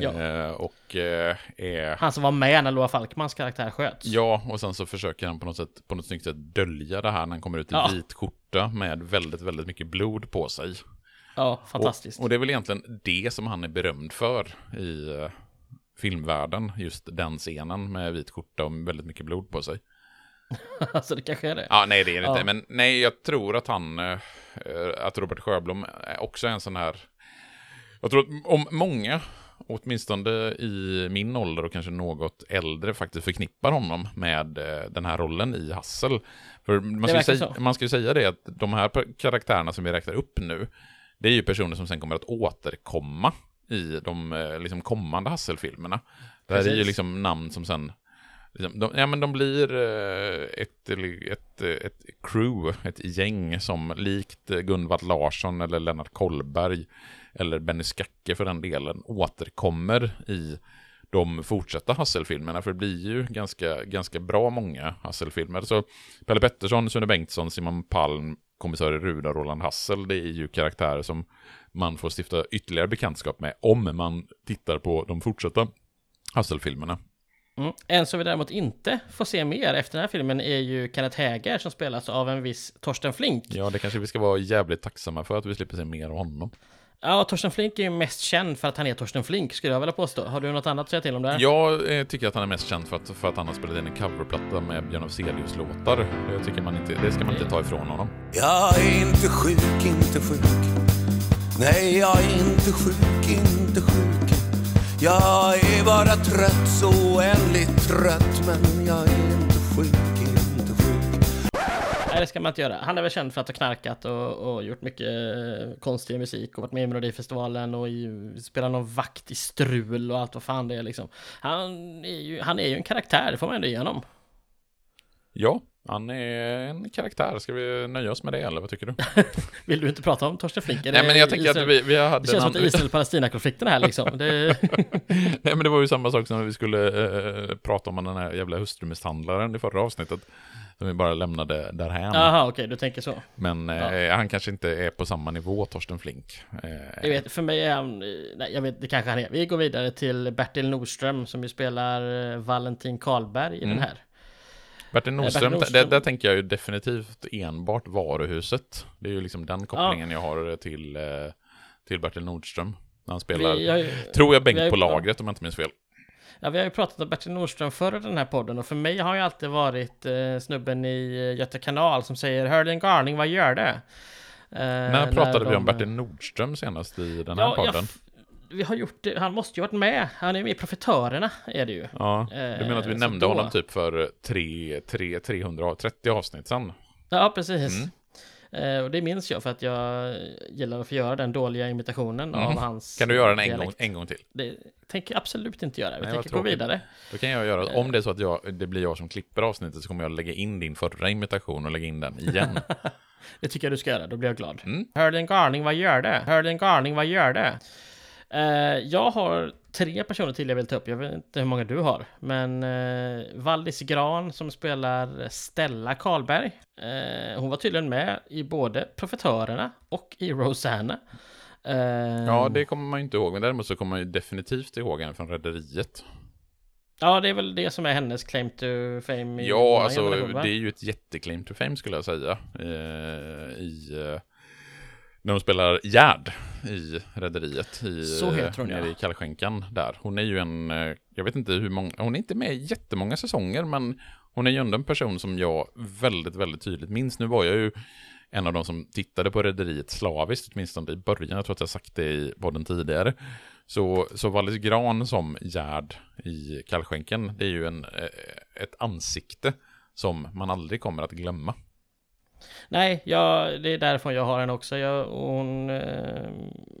Ja. Och eh. Han som var med när Loa Falkmans karaktär sköts. Ja, och sen så försöker han på något sätt, på något snyggt sätt dölja det här när han kommer ut i Ja. vit skjorta med väldigt, väldigt mycket blod på sig. Ja, fantastiskt. Och, och det är väl egentligen det som han är berömd för i eh, filmvärlden, just den scenen med vit skjorta och väldigt mycket blod på sig. *laughs* alltså det kanske är det. Ja, nej det är det Ja. inte, men nej, jag tror att han, eh, att Robert Sjöblom är också en sån här, jag tror att om många, åtminstone i min ålder och kanske något äldre, faktiskt förknippar honom med den här rollen i Hassel. För man ska, ju säga, så. man ska ju säga det att de här karaktärerna som vi räknar upp nu, det är ju personer som sen kommer att återkomma i de eh, liksom, kommande Hassel-filmerna. Det här är ju liksom namn som sen Liksom, de, ja men de blir eh, ett, ett, ett crew, ett gäng som likt eh, Gunvald Larsson eller Lennart Kollberg eller Benny Skacke för den delen återkommer i de fortsatta Hasselfilmerna, för det blir ju ganska, ganska bra många Hasselfilmer. Så Pelle Pettersson, Sune Bengtsson, Simon Palm, kommissarie Ruda Roland Hassel, det är ju karaktärer som man får stifta ytterligare bekantskap med om man tittar på de fortsatta Hasselfilmerna. Mm. En som vi däremot inte får se mer efter den här filmen är ju Kenneth Häger som spelas av en viss Torsten Flink. Ja, det kanske vi ska vara jävligt tacksamma för att vi slipper se mer av honom. Ja, Torsten Flink är ju mest känd för att han är Torsten Flink, skulle jag vilja påstå. Har du något annat att säga till om det? Jag eh, tycker att han är mest känd för att, för att han har spelat in en coverplatta med Björn Afzelius låtar. Det, tycker man inte, det ska man inte ta ifrån honom. Jag är inte sjuk, inte sjuk. Nej, jag är inte sjuk, inte sjuk. Jag är bara trött, så oändligt trött. Men jag är Nej, det ska man inte göra. Han är väl känd för att ha knarkat och, och gjort mycket eh, konstig musik och varit med i Melodifestivalen och i, spelat någon vakt i strul och allt vad fan det är liksom. Han är ju, han är ju en karaktär, det får man ändå ge honom. Ja, han är en karaktär. Ska vi nöja oss med det, eller vad tycker du? *laughs* Vill du inte prata om Torsten Flink? Är Nej, men jag tänker Israel- att vi, vi hade Det känns som att. Israel-Palestina-konflikten här liksom. Det, *laughs* Nej, men det var ju samma sak som när vi skulle eh, prata om den här jävla hustrumisshandlaren i förra avsnittet. Som vi bara lämnade därhän. Jaha, okej, du tänker så. Men eh, han kanske inte är på samma nivå, Torsten Flink. Eh, Jag vet, för mig är han... Nej, jag vet, det kanske han är. Vi går vidare till Bertil Nordström som ju spelar eh, Valentin Karlberg i Mm. den här. Bertil Nordström, Bertil Nordström. Där, där tänker jag ju definitivt enbart varuhuset. Det är ju liksom den kopplingen jag har till, eh, till Bertil Nordström. När han spelar, Vi ju, tror jag, Bengt på lagret om jag inte minns fel. Ja, vi har ju pratat om Bertil Nordström förr i den här podden och för mig har ju alltid varit eh, snubben i eh, Göta kanal som säger Hör din galning, vad gör det? Eh, När pratade vi de- om Bertil Nordström senast i den här Ja, podden? vi har gjort det, han måste ju varit med. Han är med i Profetörerna, är det ju. Ja, du menar att vi Eh, nämnde då- honom typ för tre, tre, 330 avsnitt sedan? Ja, precis. Mm. Eh, och det minns jag för att jag gillar att få göra den dåliga imitationen av Mhm. hans Kan du göra den en dialekt. gång, en gång till? Det tänker jag absolut inte göra. Vi Nej, tänker gå vidare. Då kan jag göra, om det är så att jag, det blir jag som klipper avsnittet så kommer jag lägga in din förra imitation och lägga in den igen. *laughs* Det tycker jag du ska göra, då blir jag glad. Mm. Hör din galning, vad gör det? Hör din galning, vad gör det? Eh, jag har tre personer till jag vill ta upp. Jag vet inte hur många du har. Men uh, Valdis Gran som spelar Stella Karlberg. Eh, hon var tydligen med i både Profetörerna och i Rosanna. Eh, Ja, det kommer man ju inte ihåg, men däremot så kommer man ju definitivt ihåg henne från Rederiet. ja, det är väl det som är hennes claim to fame. Ja, alltså det är ju ett jätteclaim to fame skulle jag säga. Eh, I... Eh, när de spelar Gerd i Rederiet. I, Så heter hon, nere ja. i Kallskänkan där. Hon är ju en... eh, Jag vet inte hur många... Hon är inte med i jättemånga säsonger, men hon är ju ändå en person som jag väldigt, väldigt tydligt minns. Nu var jag ju en av de som tittade på Rederiet slaviskt, åtminstone i början, jag tror att jag sagt det i podden tidigare, så, så Wallis Gran som Gerd i Kallskänken, det är ju en, eh, ett ansikte som man aldrig kommer att glömma. Nej, jag, det är därifrån jag har den också. Jag, hon, eh,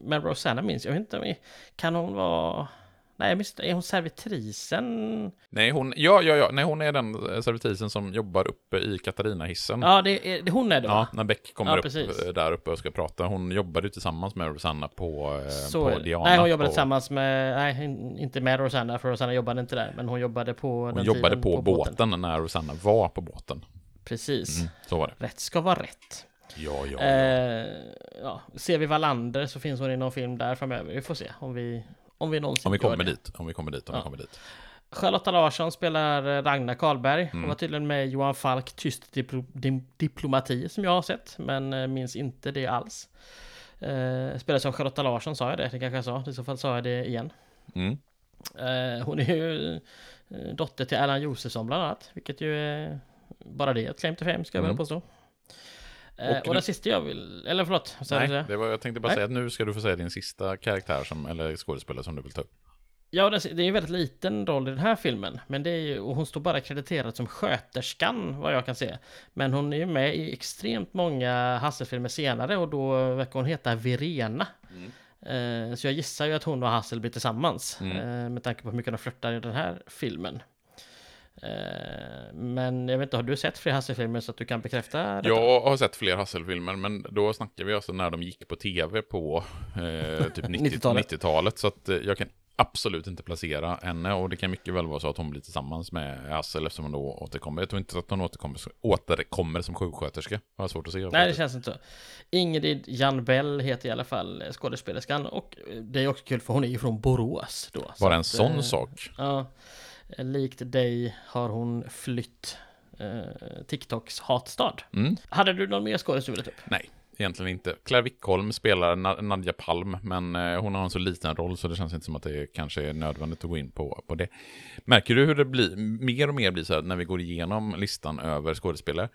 men Rosanna minns jag vet inte. Kan hon vara... Nej, är hon servitrisen? Nej, hon, ja, ja, ja, nej, hon är den servitrisen som jobbar uppe i Katarina-hissen. Ja, det det, hon är det Ja, när Beck kommer ja, upp precis. där uppe och ska prata. Hon jobbade tillsammans med Rosanna på, eh, Så, på Diana. Nej, hon jobbade på, tillsammans med, nej, inte med Rosanna, för Rosanna jobbade inte där, men hon jobbade på Hon jobbade på, på båten. båten när Rosanna var på båten. Precis. Mm, så var det. Rätt ska vara rätt. Ja, ja, ja. Eh, ja. Ser vi Wallander så finns hon i någon film där framöver. Vi får se om vi, om vi någonsin Om vi kommer dit. Om vi kommer dit. Om ja. vi kommer dit. Charlotta Larsson spelar Ragnar Karlberg. Hon mm. var tydligen med Johan Falk, Tyst diplo diplomati, som jag har sett, men eh, minns inte det alls. Eh, spelas av Charlotta Larsson, sa jag det? Det kanske jag sa. I så fall sa jag det igen. Mm. Eh, hon är ju eh, dotter till Erland Josefsson bland annat, vilket ju är bara det ett claim to fame, ska jag mm. väl påstå. Eh, och, och den sista jag vill, eller förlåt. Nej, det var, jag tänkte bara Nej. säga att nu ska du få säga din sista karaktär som, eller skådespelare som du vill ta upp. Ja, det är en väldigt liten roll i den här filmen. Men det är ju, och hon står bara krediterad som sköterskan, vad jag kan se. Men hon är ju med i extremt många Hassel-filmer senare och då verkar hon heta Verena. Mm. Eh, så jag gissar ju att hon och Hassel blir tillsammans. Mm. Eh, med tanke på hur mycket de flörtar i den här filmen. Eh, men jag vet inte, har du sett fler Hassel-filmer så att du kan bekräfta detta? Jag har sett fler Hassel-filmer, men då snackar vi alltså när de gick på tv på eh, typ *laughs* 90-talet. 90 så att eh, jag kan absolut inte placera henne och det kan mycket väl vara så att hon blir tillsammans med Hassel eftersom hon då återkommer. Jag tror inte att hon återkommer, återkommer som sjuksköterska. Har svårt att se. Nej, det känns inte så. Ingrid Janbell heter i alla fall skådespelerskan och det är också kul för hon är ju från Borås då. Bara en sån att, sak. Ja. Likt dig har hon flytt eh, TikToks hatstad. Mm. Hade du någon mer skådis du ville ta upp? Nej, egentligen inte. Claire Wickholm spelar Nadja Palm, men eh, hon har en så liten roll så det känns inte som att det kanske är nödvändigt att gå in på, på det. Märker du hur det blir, mer och mer blir så här när vi går igenom listan över skådespelare?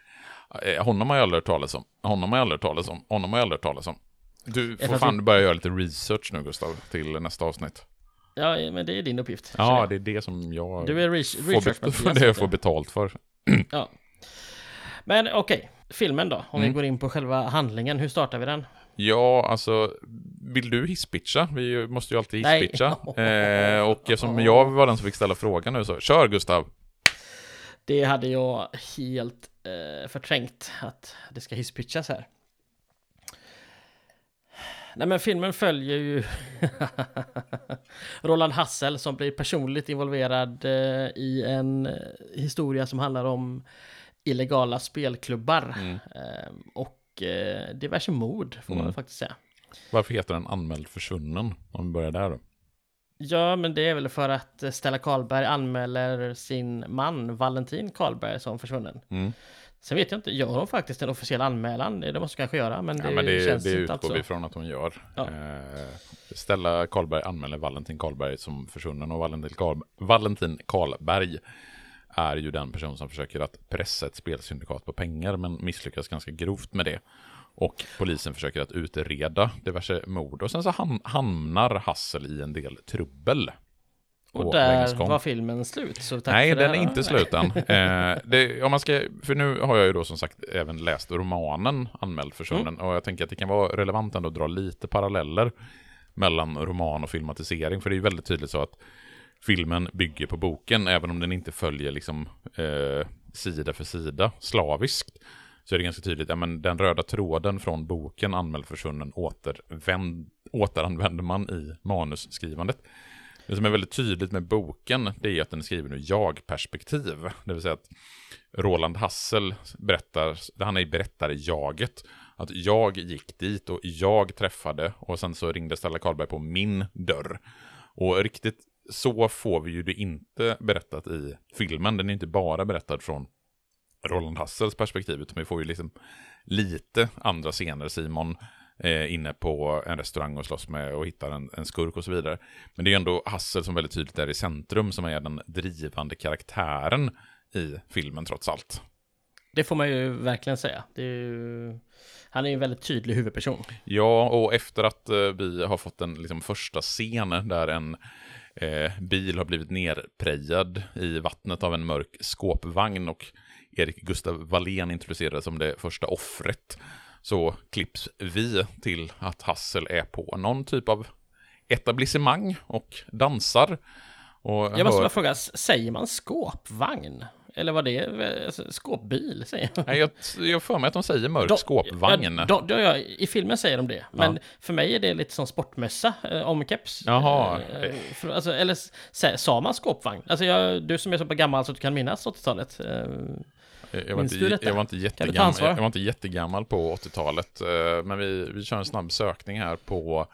Eh, honom har jag aldrig hört talas om, honom har jag aldrig hört talas om, honom har jag aldrig hört talas om. Du får fan börja göra lite research nu Gustav, till nästa avsnitt. Ja, men det är din uppgift. Ja, det är det som jag du är får, *laughs* det jag får betalt för. *clears throat* ja. Men okej, okay. filmen då? Om mm. vi går in på själva handlingen, hur startar vi den? Ja, alltså, vill du hisspitcha? Vi måste ju alltid hisspitcha. *laughs* eh, och eftersom jag var den som fick ställa frågan nu så, kör Gustav! Det hade jag helt eh, förträngt, att det ska hisspitchas här. Nej men filmen följer ju *laughs* Roland Hassel som blir personligt involverad eh, i en eh, historia som handlar om illegala spelklubbar. Mm. Eh, och eh, diverse mord får mm. man faktiskt säga. Varför heter den Anmäld försvunnen? Om vi börjar där då. Ja, men det är väl för att Stella Karlberg anmäler sin man Valentin Karlberg som försvunnen. Mm. Sen vet jag inte, gör hon faktiskt en officiell anmälan? Det måste kanske göra, men det, ja, men det känns det inte utgår vi från att hon gör. Ja. Eh, Stella Karlberg anmäler Valentin Karlberg som försvunnen och Valentin, Karl, Valentin Karlberg är ju den person som försöker att pressa ett spelsyndikat på pengar men misslyckas ganska grovt med det. Och polisen försöker att utreda diverse mord och sen så hamnar Hassel i en del trubbel. Och där var filmen slut. Så tack Nej, den är inte slut än. *laughs* eh, det, om man ska, för nu har jag ju då som sagt även läst romanen Anmäld försvunnen. Mm. Och jag tänker att det kan vara relevant ändå att dra lite paralleller mellan roman och filmatisering. För det är ju väldigt tydligt så att filmen bygger på boken, även om den inte följer liksom eh, sida för sida slaviskt. Så är det ganska tydligt, ja men den röda tråden från boken Anmäld försvunnen återvänd, återanvänder man i manusskrivandet. Det som är väldigt tydligt med boken, det är att den är skriven ur jag-perspektiv. Det vill säga att Roland Hassel berättar, han är berättare-jaget. Att jag gick dit och jag träffade och sen så ringde Stella Karlberg på min dörr. Och riktigt så får vi ju det inte berättat i filmen. Den är inte bara berättad från Roland Hassels perspektiv, utan vi får ju liksom lite andra scener. Simon eh, inne på en restaurang och slåss med och hittar en, en skurk och så vidare. Men det är ändå Hassel som väldigt tydligt är i centrum, som är den drivande karaktären i filmen trots allt. Det får man ju verkligen säga. Är ju... han är ju en väldigt tydlig huvudperson. Ja, och efter att eh, vi har fått den liksom, första scenen där en eh, bil har blivit nerprejad i vattnet av en mörk skåpvagn och Erik Gustav Wallén introducerades som det första offret så klipps vi till att Hassel är på någon typ av etablissemang och dansar. Och Jag måste hör- bara fråga, säger man skåpvagn? Eller vad det är? Alltså, Skåpbil, säger man. Nej, jag, jag för mig att de säger mörk De- skåpvagn. Ja, de, de, ja, I filmen säger de det, men för mig är det lite som sportmössa eh, om keps. Jaha. Eh, för, alltså, eller sa man skåpvagn? Alltså jag, du som är så gammal så att du kan minnas 80-talet. Eh, Jag var, inte, jag, var inte jättegammal, jag var inte jättegammal på 80-talet, eh, men vi, vi kör en snabb sökning här på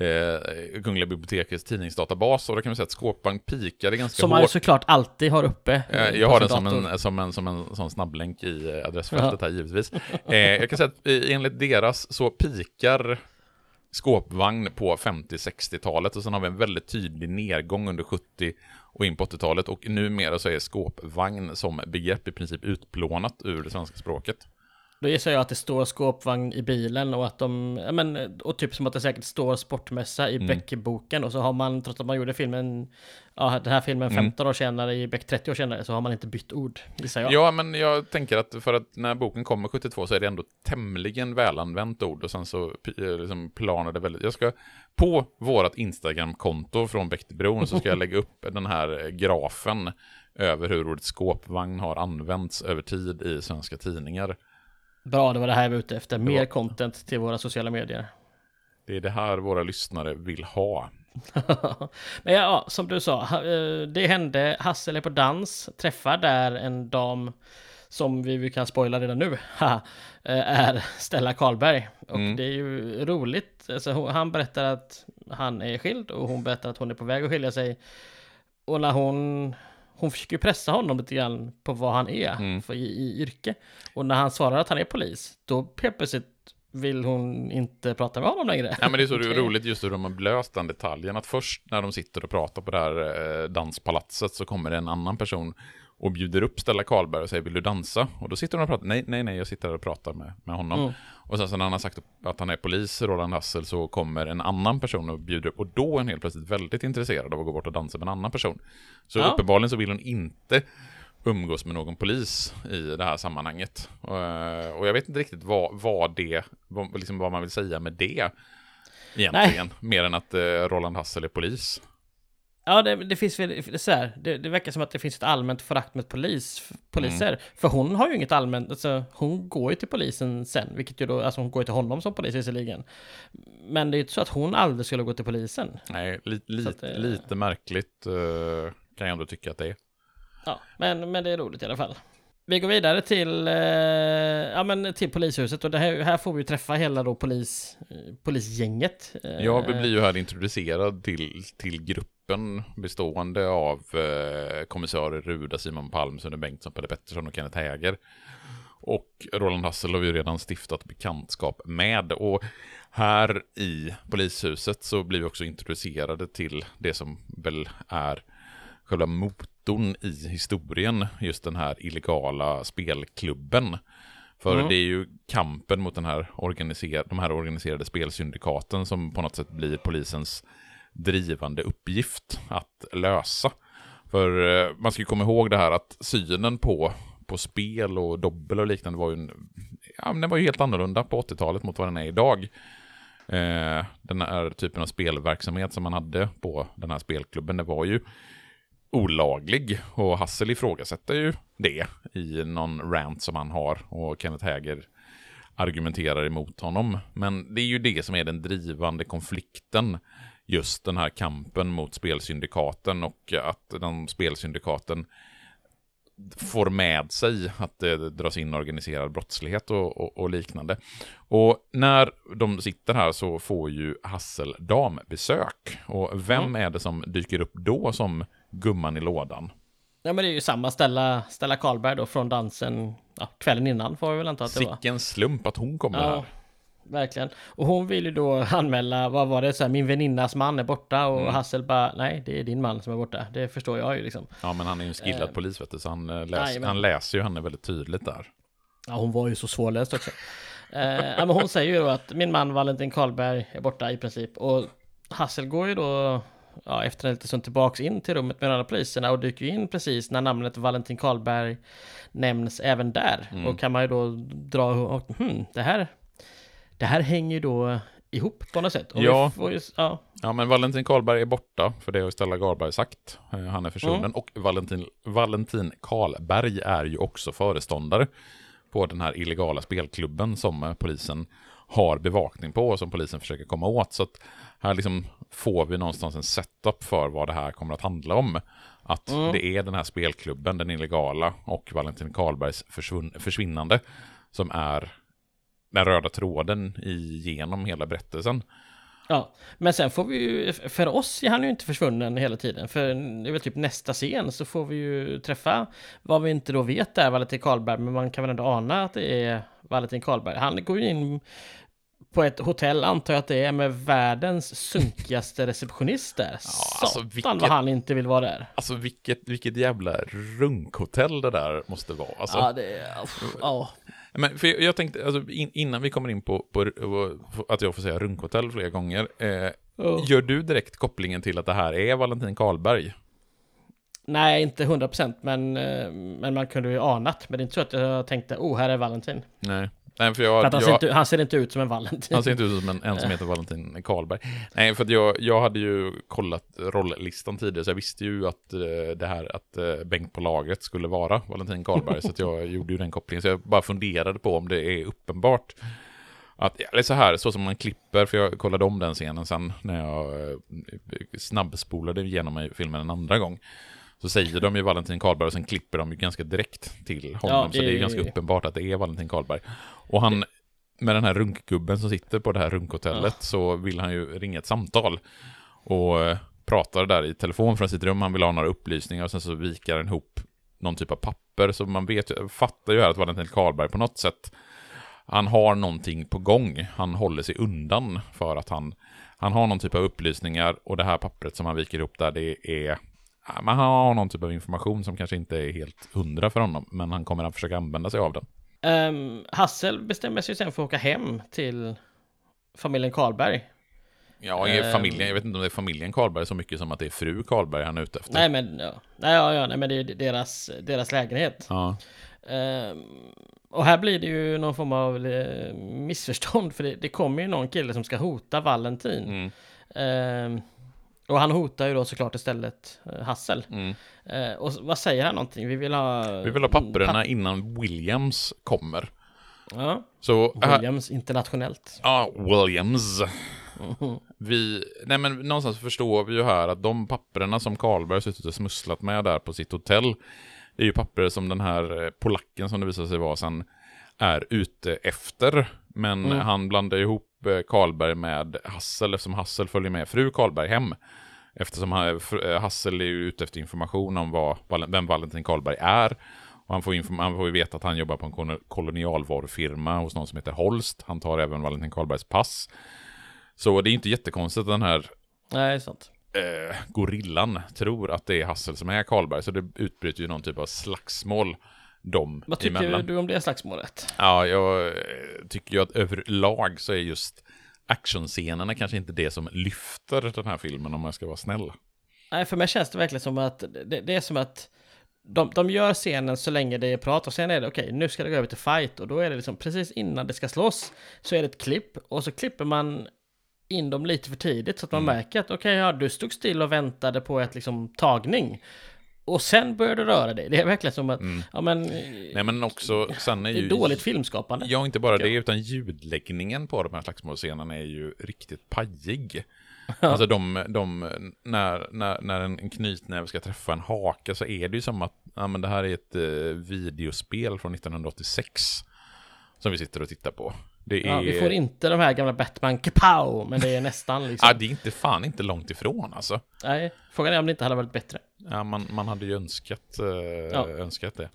eh, Kungliga bibliotekets tidningsdatabas och då kan vi säga att skåpvagn pikade ganska som man ju hårt. såklart alltid har uppe. eh, Eh, Jag har den som en, som, en, som en sån snabblänk i eh, adressfältet här givetvis. Eh, jag kan säga att enligt deras så pikar skåpvagn på 50-60-talet och sen har vi en väldigt tydlig nedgång under 70 och in på 80-talet och numera så är skåpvagn som begrepp i princip utplånat ur det svenska språket. Då gissar jag att det står skåpvagn i bilen och att de, ja men, och typ som att det säkert står sportmässa Mm. i Beck-boken och så har man, trots att man gjorde filmen, ja den här filmen Mm. 15 år senare, i Beck 30 år senare, så har man inte bytt ord, gissar jag. Ja, men jag tänker att för att när boken kommer 72 så är det ändå tämligen välanvänt ord och sen så eh, liksom planar det väldigt. Jag ska på vårat Instagram-konto från Bäckebron så ska jag lägga upp den här grafen över hur ordet skåpvagn har använts över tid i svenska tidningar. Bra, det var det här jag var ute efter, mer content till våra sociala medier. Det är det här våra lyssnare vill ha. *laughs* Men ja, som du sa, eh, det hände, Hassel är på dans, träffar där en dam som vi, vi kan spoila redan nu, *laughs* eh, är Stella Karlberg. Och Mm. det är ju roligt, alltså, han berättar att han är skild och hon berättar att hon är på väg att skilja sig. Och när hon, hon försöker pressa honom lite grann på vad han är Mm. för, i, i yrke. Och när han svarar att han är polis, då helt plötsligt vill hon inte prata med honom längre. Ja, men det är så *laughs* Det- roligt just hur de har blöst den detaljen att först när de sitter och pratar på det här eh, danspalatset så kommer det en annan person och bjuder upp Stella Karlberg och säger vill du dansa? Och då sitter hon och pratar, nej, nej, nej, jag sitter här och pratar med, med honom. Mm. Och sen så när han har sagt att han är polis, Roland Hassel, så kommer en annan person och bjuder upp och då är han helt plötsligt väldigt intresserad av att gå bort och dansa med en annan person. Så Ja. uppenbarligen så vill hon inte umgås med någon polis i det här sammanhanget. Och, eh, och jag vet inte riktigt vad, vad det, vad, liksom vad man vill säga med det egentligen. Mer än att eh, Roland Hassel är polis. Ja, det, det finns väl, så här, det, det verkar som att det finns ett allmänt förakt med polis, poliser. Mm. För hon har ju inget allmänt, alltså hon går ju till polisen sen, vilket ju då, alltså hon går ju till honom som polis visserligen. Men det är ju inte så att hon aldrig skulle gå till polisen. Nej, li, li, att lite märkligt eh, kan jag ändå tycka att det är. Ja, men, men det är roligt i alla fall. Vi går vidare till, eh, ja, men till polishuset och det här, här får vi träffa hela då polis, eh, polisgänget. Eh, Jag blir ju här introducerad till, till gruppen bestående av eh, kommissörer Ruda, Simon Palm, Sune Bengtsson, Pelle Pettersson och Kenneth Häger. Och Roland Hassel har vi ju redan stiftat bekantskap med. Och här i polishuset så blir vi också introducerade till det som väl är själva motorn i historien, just den här illegala spelklubben. För Mm. det är ju kampen mot den här organiser- de här organiserade spelsyndikaten som på något sätt blir polisens drivande uppgift att lösa. För eh, man ska ju komma ihåg det här att synen på, på spel och dobbel och liknande var ju, en, ja, men den var ju helt annorlunda på 80-talet mot vad den är idag. Eh, den här typen av spelverksamhet som man hade på den här spelklubben, det var ju olaglig. Och Hassel ifrågasätter ju det i någon rant som han har. Och Kenneth Häger argumenterar emot honom. Men det är ju det som är den drivande konflikten. Just den här kampen mot spelsyndikaten och att de spelsyndikaten får med sig att det dras in organiserad brottslighet och, och, och liknande. Och när de sitter här så får ju Hassel dambesök. Och vem är det som dyker upp då som gumman i lådan? Ja men det är ju samma Stella, Stella Karlberg då från dansen ja, kvällen innan får vi väl anta att det var. Sicken slump att hon kommer Ja, här. Verkligen. Och hon vill ju då *laughs* anmäla, vad var det, så här, min väninnas man är borta och Mm. Hassel bara, nej det är din man som är borta. Det förstår jag ju liksom. Ja, men han är ju en skillad Eh, polis, vet du, så han, eh, läs, jajamän. han läser ju henne väldigt tydligt där. Ja, hon var ju så svårläst också. Eh, men hon säger ju då att min man Valentin Karlberg är borta i princip. Och Hassel går ju då ja, efter en liten stund tillbaks in till rummet med de andra poliserna och dyker in precis när namnet Valentin Karlberg nämns även där. Mm. Och kan man ju då dra och, hmm, det här det här hänger ju då ihop på något sätt. Och Ja. ju, ja. Ja, men Valentin Karlberg är borta, för det har ju Stella Garberg sagt. Eh, Han är försvunnen. Mm. Och Valentin, Valentin Karlberg är ju också föreståndare på den här illegala spelklubben som eh, polisen har bevakning på och som polisen försöker komma åt. Så att här liksom får vi någonstans en setup för vad det här kommer att handla om. Att Mm. det är den här spelklubben, den illegala, och Valentin Karlbergs försvunn- försvinnande som är den röda tråden igenom hela berättelsen. Ja, men sen får vi ju, för oss är han ju inte försvunnen hela tiden. För det är väl typ nästa scen så får vi ju träffa vad vi inte då vet är Valentin Karlberg, men man kan väl ändå ana att det är Valentin Karlberg. Han går ju in på ett hotell, antar jag att det är, med världens sunkigaste *laughs* receptionist där. alltså, Satan vilket- vad han inte vill vara där. Alltså vilket, vilket jävla runkhotell det där måste vara. Alltså, Ja, det är... Ja. Men för jag, jag tänkte, alltså, in, innan vi kommer in på, på, på att jag får säga runkhotell flera gånger. Eh, Ja. Gör du direkt kopplingen till att det här är Valentin Karlberg? Nej, inte 100% men, eh, men man kunde ju anat. Men det är inte så att jag tänkte, oh, här är Valentin. Nej. Nej, för För jag, att han, jag, ser inte, han ser inte ut som en Valentin. han ser inte ut som en, en som heter Valentin Karlberg. Nej, för jag, jag hade ju kollat rolllistan tidigare, så jag visste ju att eh, det här, att eh, Bengt på lagret skulle vara Valentin Karlberg, så jag *laughs* gjorde ju den kopplingen. Så jag bara funderade på om det är uppenbart att, eller så här, så som man klipper, för jag kollade om den scenen sen när jag eh, snabbspolade igenom filmen en andra gång. Så säger de ju Valentin Karlberg och sen klipper de ju ganska direkt till honom. Ja, så det är ju ganska uppenbart att det är Valentin Karlberg. Och han, med den här runkgubben som sitter på det här runkhotellet så vill han ju ringa ett samtal. Och eh, pratar där i telefon från sitt rum, han vill ha några upplysningar och sen så vikar han ihop någon typ av papper. Så man vet, fattar ju här att Valentin Karlberg på något sätt han har någonting på gång. Han håller sig undan för att han, han har någon typ av upplysningar och det här pappret som han viker ihop där det är han har någon typ av information som kanske inte är helt hundra för honom, men han kommer att försöka använda sig av den. Um, Hassel bestämmer sig sen för att åka hem till familjen Karlberg. Ja, Ehm. familjen, jag vet inte om det är familjen Karlberg så mycket som att det är fru Karlberg han är ute efter. Nej men, ja. Nej, ja, ja, nej, men det är deras, deras lägenhet. Ja, Ehm, och här blir det ju någon form av eh, missförstånd. För det, det kommer ju någon kille som ska hota Valentin. mm, Ehm, och han hotar ju då såklart istället eh, Hassel. mm. Eh, och vad säger han någonting? Vi vill ha... Vi vill ha papperna papp- innan Williams kommer. Ja, Så, här, Williams internationellt. ja, Williams. Mhm. Vi, nej men någonstans förstår vi ju här att de papperna som Karlberg suttit och smusslat med där på sitt hotell, det är ju papper som den här eh, polacken som det visar sig vara sen är ute efter. Men Mm. han blandar ihop eh, Karlberg med Hassel eftersom Hassel följer med fru Karlberg hem. Eftersom fr- eh, Hassel är ute efter information om vad, vem Valentin Karlberg är. Och han, får han får ju veta att han jobbar på en kolon- kolonialvarufirma hos någon som heter Holst. Han tar även Valentin Karlbergs pass. Så det är inte jättekonstigt den här Nej, sant. eh, gorillan tror att det är Hassel som är Karlberg. Så det utbryter ju någon typ av slagsmål dem Vad tycker emellan. du om det slagsmålet? Ja, jag eh, tycker ju att överlag så är just actionscenerna kanske inte det som lyfter den här filmen om jag ska vara snäll. Nej, för mig känns det verkligen som att det, det är som att de, de gör scenen så länge det är prat och sen är det okej, nu ska det gå över till fight och då är det liksom precis innan det ska slåss så är det ett klipp och så klipper man in dem lite för tidigt så att man Mm. märker att okej, ja, du stod still och väntade på ett liksom tagning och sen började du röra dig. Det är verkligen som att, ja men, Mm. Nej, men också, sen är det är ju... dåligt filmskapande. Ja, inte bara det, utan ljudläggningen på de här slagsmålscenerna är ju riktigt pajig. *laughs* Alltså de, de när, när, när en knytnäve ska träffa en haka så är det ju som att, ja men det här är ett eh, videospel från 1986. Som vi sitter och tittar på. Det är... Ja, vi får inte de här gamla Batman kapow, men det är nästan *laughs* liksom. Ja, det är inte fan inte långt ifrån alltså. Nej, frågan är om det inte hade varit bättre. Ja, man, man hade ju önskat, eh, Ja. önskat det.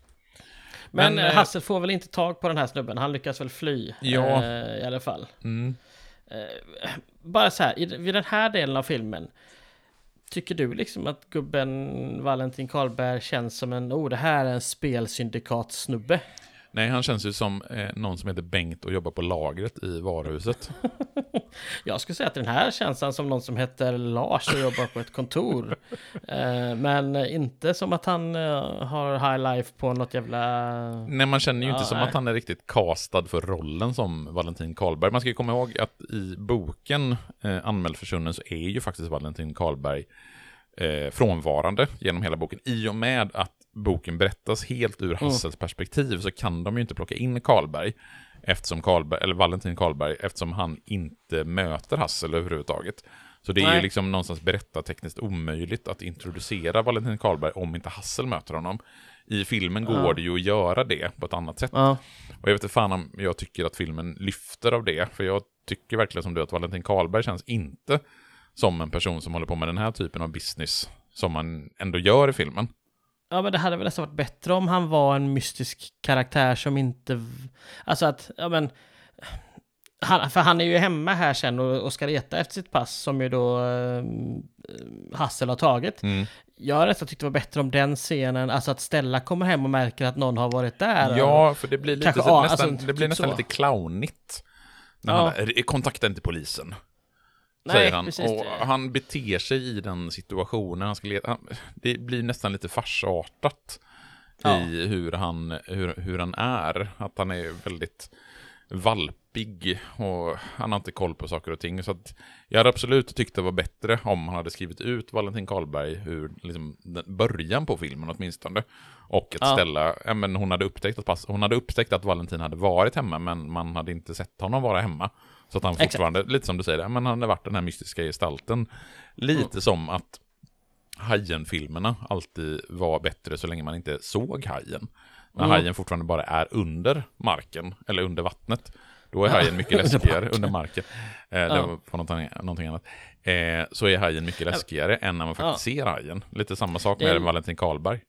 Men, Men, eh, eh, Hassel får väl inte tag på den här snubben, han lyckas väl fly Ja. eh, i alla fall. Mm. Bara så här, i, vid den här delen av filmen, tycker du liksom att gubben Valentin Karlberg känns som en, oh det här är en spelsyndikatsnubbe? Nej, han känns ju som eh, någon som heter Bengt och jobbar på lagret i varuhuset. *laughs* Jag skulle säga att den här känns han som någon som heter Lars och jobbar på ett kontor. *laughs* Eh, men inte som att han eh, har high life på något jävla... Nej, man känner ju inte Ja, som nej. att han är riktigt castad för rollen som Valentin Karlberg. Man ska ju komma ihåg att i boken eh, Anmäld försvunnen så är ju faktiskt Valentin Karlberg eh, frånvarande genom hela boken. I och med att boken berättas helt ur Hassels perspektiv så kan de ju inte plocka in Karlberg, eftersom Karlberg, eller Valentin Karlberg, eftersom han inte möter Hassel överhuvudtaget. Så det är ju Nej. liksom någonstans berättartekniskt omöjligt att introducera Valentin Karlberg om inte Hassel möter honom. I filmen går Ja. det ju att göra det på ett annat sätt. Ja, Och jag vet inte fan om jag tycker att filmen lyfter av det, för jag tycker verkligen som du att Valentin Karlberg känns inte som en person som håller på med den här typen av business som man ändå gör i filmen. Ja, men det hade väl nästan varit bättre om han var en mystisk karaktär som inte... Alltså att, ja men... Han, för han är ju hemma här sen och, och ska leta efter sitt pass som ju då eh, Hassel har tagit. Mm. Jag har nästan tyckt det var bättre om den scenen, alltså att Stella kommer hem och märker att någon har varit där. Ja, för det blir lite Kanske, så, nästan, alltså, det blir typ nästan så. lite clownigt. När Ja. han, "Eh, kontakta inte polisen. Nej, säger han. precis. Och han beter sig i den situationen. Han ska leta, han, det blir nästan lite farsartat Ja. i hur han, hur, hur han är. Att han är väldigt valpig och han har inte koll på saker och ting. Så att jag hade absolut tyckt det var bättre om han hade skrivit ut Valentin Karlberg ur liksom, början på filmen åtminstone. Och att Ja. ställa, ja, men hon hade upptäckt att pass, hon hade upptäckt att Valentin hade varit hemma men man hade inte sett honom vara hemma. Så att han Exakt. fortfarande, lite som du säger, ja, men han hade varit den här mystiska gestalten. Lite Mm. som att Hajen-filmerna alltid var bättre så länge man inte såg hajen. När Mm. hajen fortfarande bara är under marken, eller under vattnet. Då är Ja, hajen mycket *laughs* läskigare, under marken. Eh, det Ja. var på någonting, någonting annat. Eh, så är hajen mycket läskigare än när man faktiskt ser hajen. Lite samma sak Det med är- Valentin Karlberg.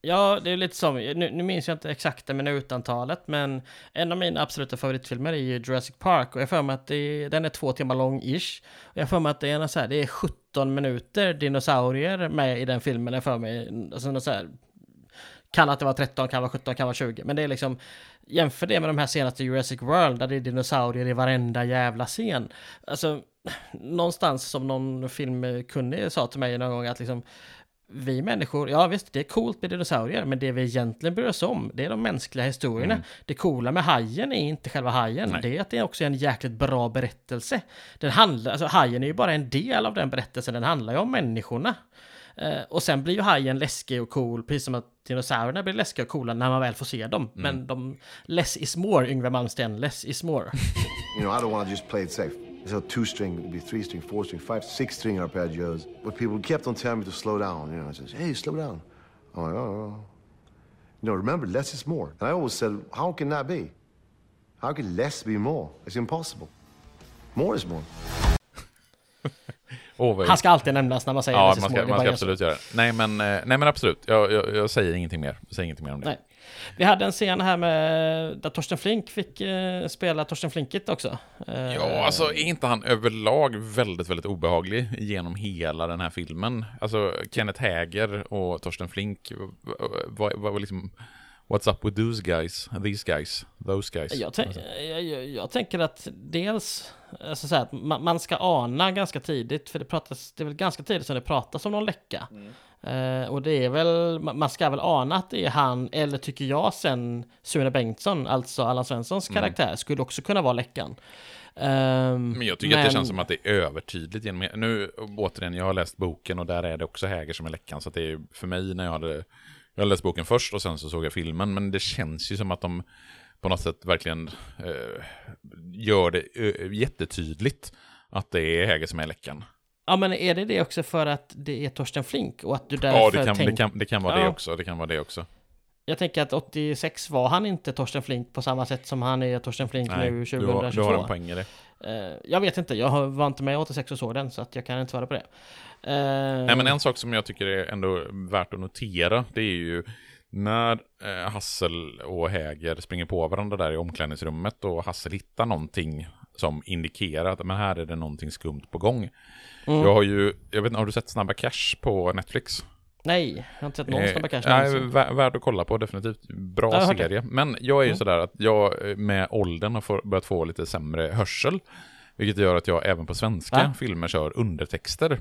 Ja, det är lite som, nu, nu minns jag inte exakta minutantalet, men en av mina absoluta favoritfilmer är ju Jurassic Park och jag får för mig att det, den är två timmar lång-ish. Jag får för mig att det är, så här, det är 17 minuter dinosaurier med i den filmen, jag för mig. Alltså så här, kan att det var 13, kan vara 17, kan vara 20, men det är liksom Jämför det med de här senaste Jurassic World där det är dinosaurier i varenda jävla scen. Alltså, någonstans som någon filmkunnig sa till mig någon gång att liksom vi människor, ja visst det är coolt med dinosaurier, men det vi egentligen bryr oss om, det är de mänskliga historierna. Mm. Det coola med hajen är inte själva hajen, Nej. det är att det också är en jäkligt bra berättelse. Den handlar, alltså hajen är ju bara en del av den berättelsen, den handlar ju om människorna. Eh, och sen blir ju hajen läskig och cool, precis som att dinosaurierna blir läskiga och coola när man väl får se dem. Mm. Men de, less is more, Yngwie Malmsteen, less is more. *laughs* You know, I don't want to just play it safe. So two string, it'd be three string, four string, five, six string arpeggios. But people kept on telling me to slow down. You know, I says, hey, slow down. I'm like, oh, oh. You know, remember, less is more. And I always said, how can that be? How can less be more? It's impossible. More is more. *laughs* Åh, vad- Han ska alltid nämnas när man säger Ja, less is man more. ska, det är man bara ska jag som- absolut göra det. Nej, men, eh, nej, men absolut. Jag, jag, jag säger ingenting mer. Jag säger ingenting mer om det. Nej. Vi hade en scen här med där Torsten Flink fick eh, spela Torsten Flinkigt också. Eh, Ja, alltså är inte han överlag väldigt, väldigt obehaglig genom hela den här filmen? Alltså Kenneth Häger och Torsten Flink, vad vad var liksom... What's up with those guys? These guys? Those guys? Jag, tänk, jag, jag, jag tänker att dels, alltså så här, att man, man ska ana ganska tidigt, för det pratas, det är väl ganska tidigt som det pratas om någon läcka. Eh, och det är väl, man ska väl ana att det är han, eller tycker jag sen, Sune Bengtsson, alltså Allan Svenssons karaktär, skulle också kunna vara läckan. Ehm, Men jag tycker att det känns som att det är övertydligt genom... Nu, återigen, jag har läst boken och där är det också Häger som är läckan, så det är för mig när jag hade... Jag hade läst boken först och sen så såg jag filmen, men det känns ju som att de på något sätt verkligen eh, gör det eh, jättetydligt att det är Häger som är läckan. Ja men är det det också för att det är Torsten Flink och att du därför Ja, det kan, tänk... det, kan, det kan vara det Ja. också. Det kan vara det också. Jag tänker att 86 var han inte Torsten Flink på samma sätt som han är Torsten Flink Nej, nu du har, 2022. du har en poäng i det. Eh, jag vet inte, jag har- var inte med 86 och såg den så att jag kan inte svara på det. Eh, Nej, men en sak som jag tycker är ändå värt att notera, det är ju när eh, Hassel och Häger springer på varandra där i omklädningsrummet och Hassel hittar någonting som indikerar att men här är det någonting skumt på gång. Mm. Jag har ju, jag vet inte, har du sett Snabba Cash på Netflix? Nej, jag har inte sett någon Eh, Snabba Cash nej, värd att kolla på, definitivt. Bra Ja, serie. Men jag är ju Mm. sådär att jag eh, med åldern har få- börjat få lite sämre hörsel. Vilket gör att jag även på svenska Va? filmer kör undertexter.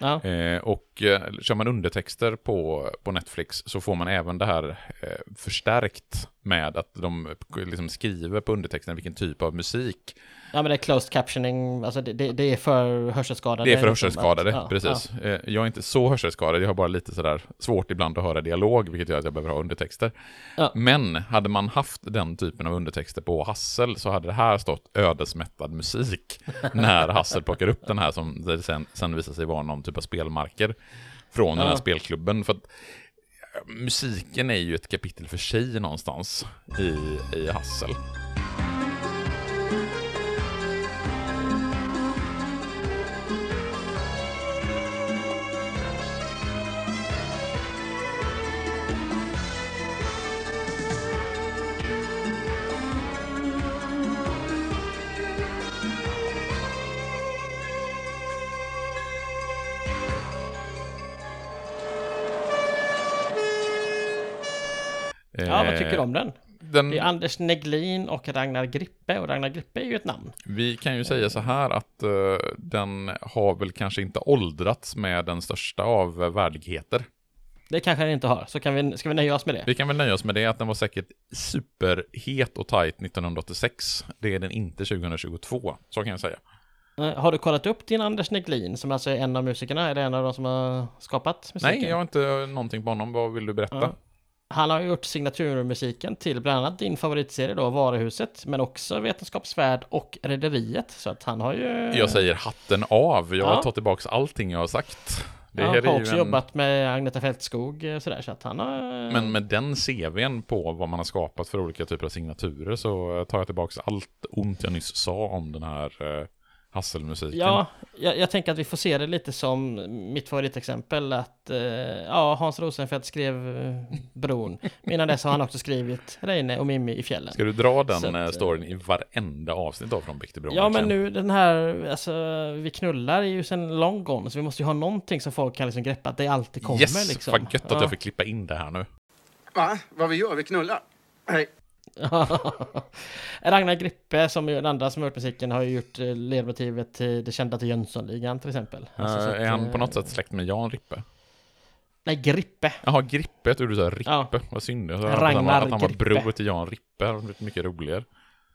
Ja. Eh, och eh, kör man undertexter på, på Netflix så får man även det här eh, förstärkt med att de liksom skriver på undertexten vilken typ av musik. Ja, men det är closed captioning, alltså det, det, det är för hörselskadade. Det är för liksom hörselskadade, ja, precis. Eh, Jag är inte så hörselskadad, jag har bara lite sådär svårt ibland att höra dialog, vilket gör att jag behöver ha undertexter. Ja. Men hade man haft den typen av undertexter på Hassel så hade det här stått ödesmättad musik *laughs* när Hassel plockar upp den här som det sen, sen visar sig vara någon typ av spelmarker från den här Ja. spelklubben. För att musiken är ju ett kapitel för sig någonstans i, i Hassel. Vad tycker du om den? Den, Det är Anders Neglin och Ragnar Grippe, och Ragnar Grippe är ju ett namn. Vi kan ju säga så här att eh, den har väl kanske inte åldrats med den största av eh, värdigheter. Det kanske den inte har, så kan vi, ska vi nöja oss med det? Vi kan väl nöja oss med det att den var säkert superhet och tight 1986. Det är den inte 2022, så kan jag säga. Eh, Har du kollat upp din Anders Neglin, som alltså är en av musikerna? Är det en av de som har skapat musiken? Nej, jag har inte någonting på honom. Vad vill du berätta? Ja. Han har gjort signaturmusiken till bland annat din favoritserie då, Varuhuset, men också Vetenskapsvärld och Rederiet. Så att han har ju... Jag säger hatten av. Jag Ja. tar tillbaka allting jag har sagt. Det han här har också en... jobbat med Agneta Fältskog och sådär, så att han har... Men med den CVn på vad man har skapat för olika typer av signaturer så tar jag tillbaka allt ont jag nyss sa om den här eh, Hasselmusiken. Ja, jag, jag tänker att vi får se det lite som mitt favoritexempel att eh, ja, Hans Rosenfeldt skrev eh, Bron. Innan dess har han också skrivit Reine och Mimmi i fjällen. Ska du dra den Så att, eh, eh, storyn i varenda avsnitt av Från Bäck till Bron? Ja, men nu den här, alltså vi knullar är ju sen long gone, så vi måste ju ha någonting som folk kan liksom greppa att det alltid kommer Yes, liksom. vad gött att Ja. jag fick klippa in det här nu. Va? Vad vi gör? Vi knullar? Nej. *laughs* Ragnar Grippe, som är den andra som har gjort musiken, har ju gjort eh, ledmotivet till det kända till Jönssonligan till exempel. Alltså, så Eh, att, är han på eh, något sätt släkt med Jan Rippe? Nej, Grippe. Jaha, Grippe, jag trodde du sa Rippe. Ja. Vad synd. Jag sa att han var- Ragnar att han var Grippe. bror till Jan Rippe. Det hade blivit mycket roligare.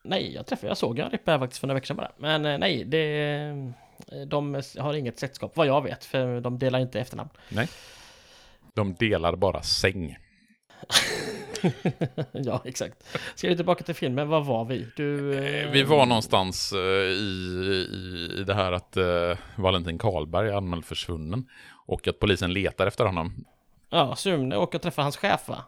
Nej, jag träffade, jag såg en Rippe här faktiskt för några veckor sedan bara. Men nej, det... De har inget släktskap, vad jag vet, för de delar inte efternamn. Nej. De delar bara säng. *laughs* *laughs* ja, exakt. Ska vi tillbaka till filmen, var var vi? Du... eh, Vi var någonstans eh, i, i, i det här att eh, Valentin Karlberg är anmäld försvunnen. Och att polisen letar efter honom. Ja, Sune åker och träffar hans chef va?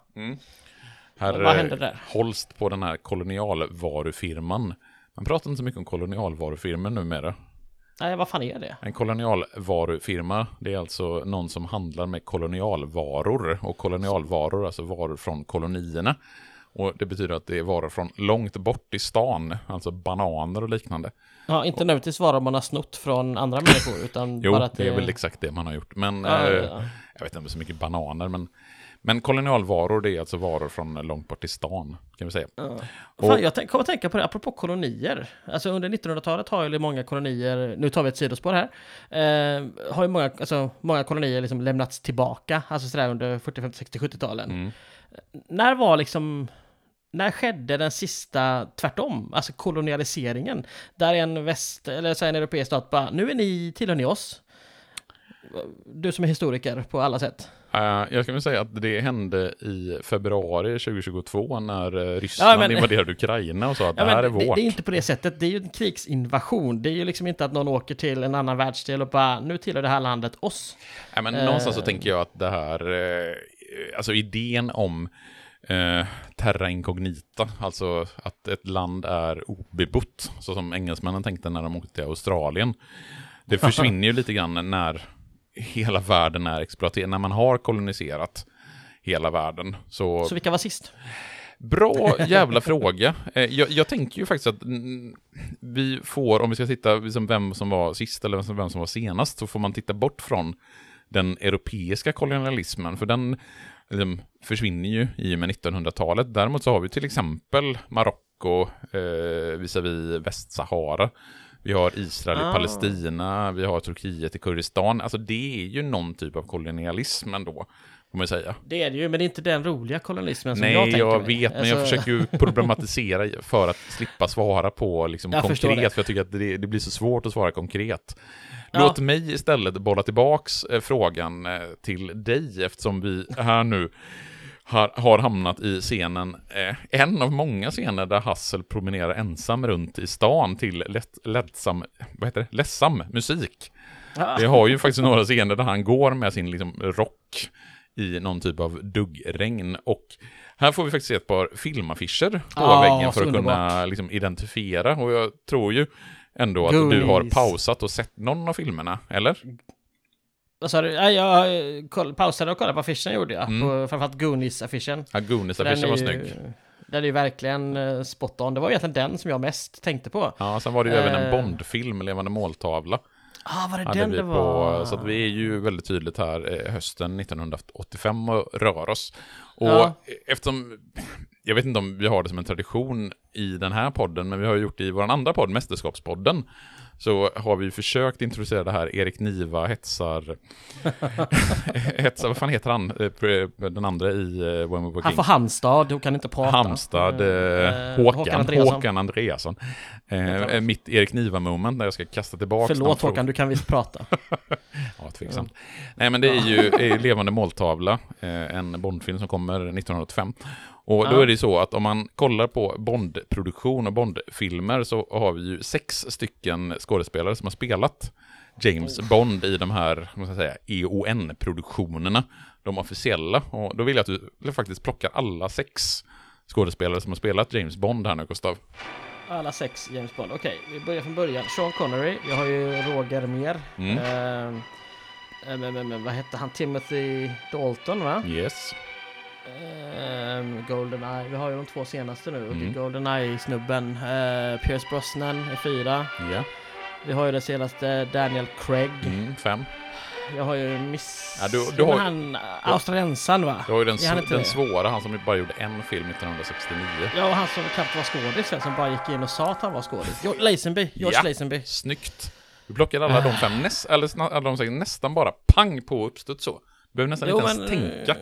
Här Vad eh, händer där? hålls på den här kolonialvarufirman. Man pratar inte så mycket om kolonialvarufirmor numera. Nej, vad fan är det? En kolonialvarufirma, det är alltså någon som handlar med kolonialvaror. Och kolonialvaror, alltså varor från kolonierna. Och det betyder att det är varor från långt bort i stan, alltså bananer och liknande. Ja, inte nödvändigtvis vara man har snott från andra människor, utan Jo, bara att det är väl exakt det man har gjort. Men Ja, eh, ja. jag vet inte så mycket bananer, men, men kolonialvaror, det är alltså varor från långt bort i stan, kan vi säga. Fan, jag kommer att tänka på det, apropå kolonier. Alltså under 1900-talet har ju många kolonier, nu tar vi ett sidospår här, eh, har ju många, alltså, många kolonier liksom lämnats tillbaka, alltså sådär under 40, 50, 60, 70-talen. Mm. När var liksom, när skedde den sista tvärtom, alltså kolonialiseringen? Där en väst, eller så en europeisk stat bara, nu är ni, tillhör ni oss. Du som är historiker på alla sätt. Eh, jag väl säga att det hände i februari 2022 när uh, Ryssland Ja, men- invaderade Ukraina och sa att Ja, det här är det, vårt. det är inte på det sättet, det är ju en krigsinvasion. Det är ju liksom inte att någon åker till en annan världsdel och bara, nu tillhör det här landet oss. Nej, men Eh. någonstans så tänker jag att det här, eh, alltså idén om eh, terra incognita, alltså att ett land är obebott, så som engelsmännen tänkte när de åkte till Australien. Det *laughs* försvinner ju lite grann när hela världen är exploaterad, när man har koloniserat hela världen. Så, Så vilka var sist? bra *laughs* jävla fråga. Eh, jag, jag tänker ju faktiskt att mm, vi får, om vi ska titta liksom vem som var sist eller vem som, vem som var senast, så får man titta bort från den europeiska kolonialismen, för den liksom, försvinner ju i och med 1900-talet. Däremot så har vi till exempel Marocko eh, visavi Västsahara. Vi har Israel Ah. i Palestina, vi har Turkiet i Kurdistan. Alltså det är ju någon typ av kolonialism ändå, man säga. Det är det ju, men det är inte den roliga kolonialismen som Nej, jag jag, tänker mig. vet, men jag Alltså, försöker ju problematisera för att slippa svara på liksom Jag konkret, för jag tycker att det, det blir så svårt att svara konkret. Ja. Låt mig istället bolla tillbaks eh, frågan eh, till dig, eftersom vi här nu har, har hamnat i scenen, eh, en av många scener där Hassel promenerar ensam runt i stan till lätt, lättsam, vad heter det, ledsam musik. Ja. Vi har ju faktiskt några scener där han går med sin liksom, rock i någon typ av duggregn. Och här får vi faktiskt se ett par filmaffischer på Ja, väggen för att kunna liksom, identifiera. Och jag tror ju ändå att du har pausat och sett någon av filmerna, eller? Vad sa du? Ja, jag eh, koll, pausade och kollade på affischen gjorde jag. Mm. På, framförallt Goonies-affischen. Ja, Goonies-affischen var ju- snygg. Den är ju verkligen eh, spot on. Det var egentligen den som jag mest tänkte på. Ja, sen var det ju även en Eh. Bondfilm, Levande måltavla. Ah, var det den det på, var? Så att vi är ju väldigt tydligt här eh, hösten 1985 och rör oss. Och Ja. eftersom, jag vet inte om vi har det som en tradition i den här podden, men vi har ju gjort det i vår andra podd, Mästerskapspodden, så har vi försökt introducera det här Erik Niva hetsar, *laughs* hetsar, vad fan heter han, Eh, pre- den andra i eh, When We Were Han Kings? får Halmstad och kan inte prata. Hamstad, eh, Eh, Håkan, Håkan Håkan Andreasson. Andreasson. Eh, han. eh, mitt Erik Niva-moment där jag ska kasta tillbaka Förlåt. Håkan, du kan visst prata. *laughs* Ja, tveksamt. Nej, men det är ju är Levande måltavla, eh, en Bondfilm som kommer 1985. Och då är det så att om man kollar på Bondproduktion och Bondfilmer så har vi ju sex stycken skådespelare som har spelat James Oh. Bond i de här, vad ska jag säga, EON-produktionerna, de officiella. Och då vill jag att du faktiskt plockar alla sex skådespelare som har spelat James Bond här nu, Gustav. Alla sex James Bond. Okej, vi börjar från början. Sean Connery. Vi har ju Roger Mer. Mm. Ehm, eh, men, men, men, vad hette han? Timothy Dalton va? Yes. Ehm, Goldeneye. Vi har ju de två senaste nu. Mm. Goldeneye-snubben. Uh, Pierce Brosnan är fyra. Ja. Vi har ju den senaste Daniel Craig. Mm, fem. Vi har ju Miss... Ja, du- du har- han australiensaren va? Du har ju den, han den det? svåra, han som bara gjorde en film 1969. Ja, och han som knappt var skådis som bara gick in och sa att han var skådis. Jo, Lazenby. George Ja. Lazenby. Snyggt! Du plockade alla de fem, näst, eller alla de sex, nästan bara pang på uppstuds så. Du behöver nästan Jo, inte ens men, tänka.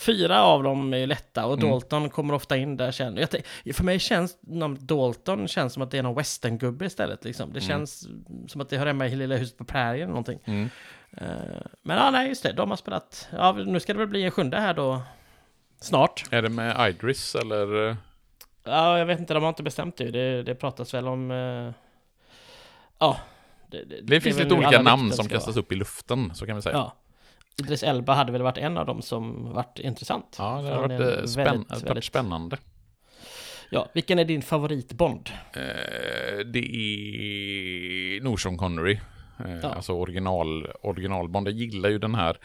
Fyra av dem är ju lätta och Mm. Dalton kommer ofta in där känner jag. För mig känns namnet Dalton känns som att det är någon westerngubbe istället liksom. Det känns som att det hör hemma i Lilla huset på prärien eller någonting. Mm. Eh, Men ja, nej just det, de har spelat. Ja, nu ska det väl bli en sjunde här då. Snart. Är det med Idris eller? Ja, jag vet inte, de har inte bestämt det. Det, det pratas väl om... eh, Ja. Det, Det, finns är väl lite olika namn som kastas vara. upp i luften, så kan vi säga. Ja. Idris Elba hade väl varit en av dem som varit intressant. Ja, det har han varit, eh, spänn väldigt, varit väldigt- spännande. Ja, vilken är din favoritbond? Eh, det är nog Sean Connery. Eh, Ja. Alltså original, originalbond. Jag gillar ju den här.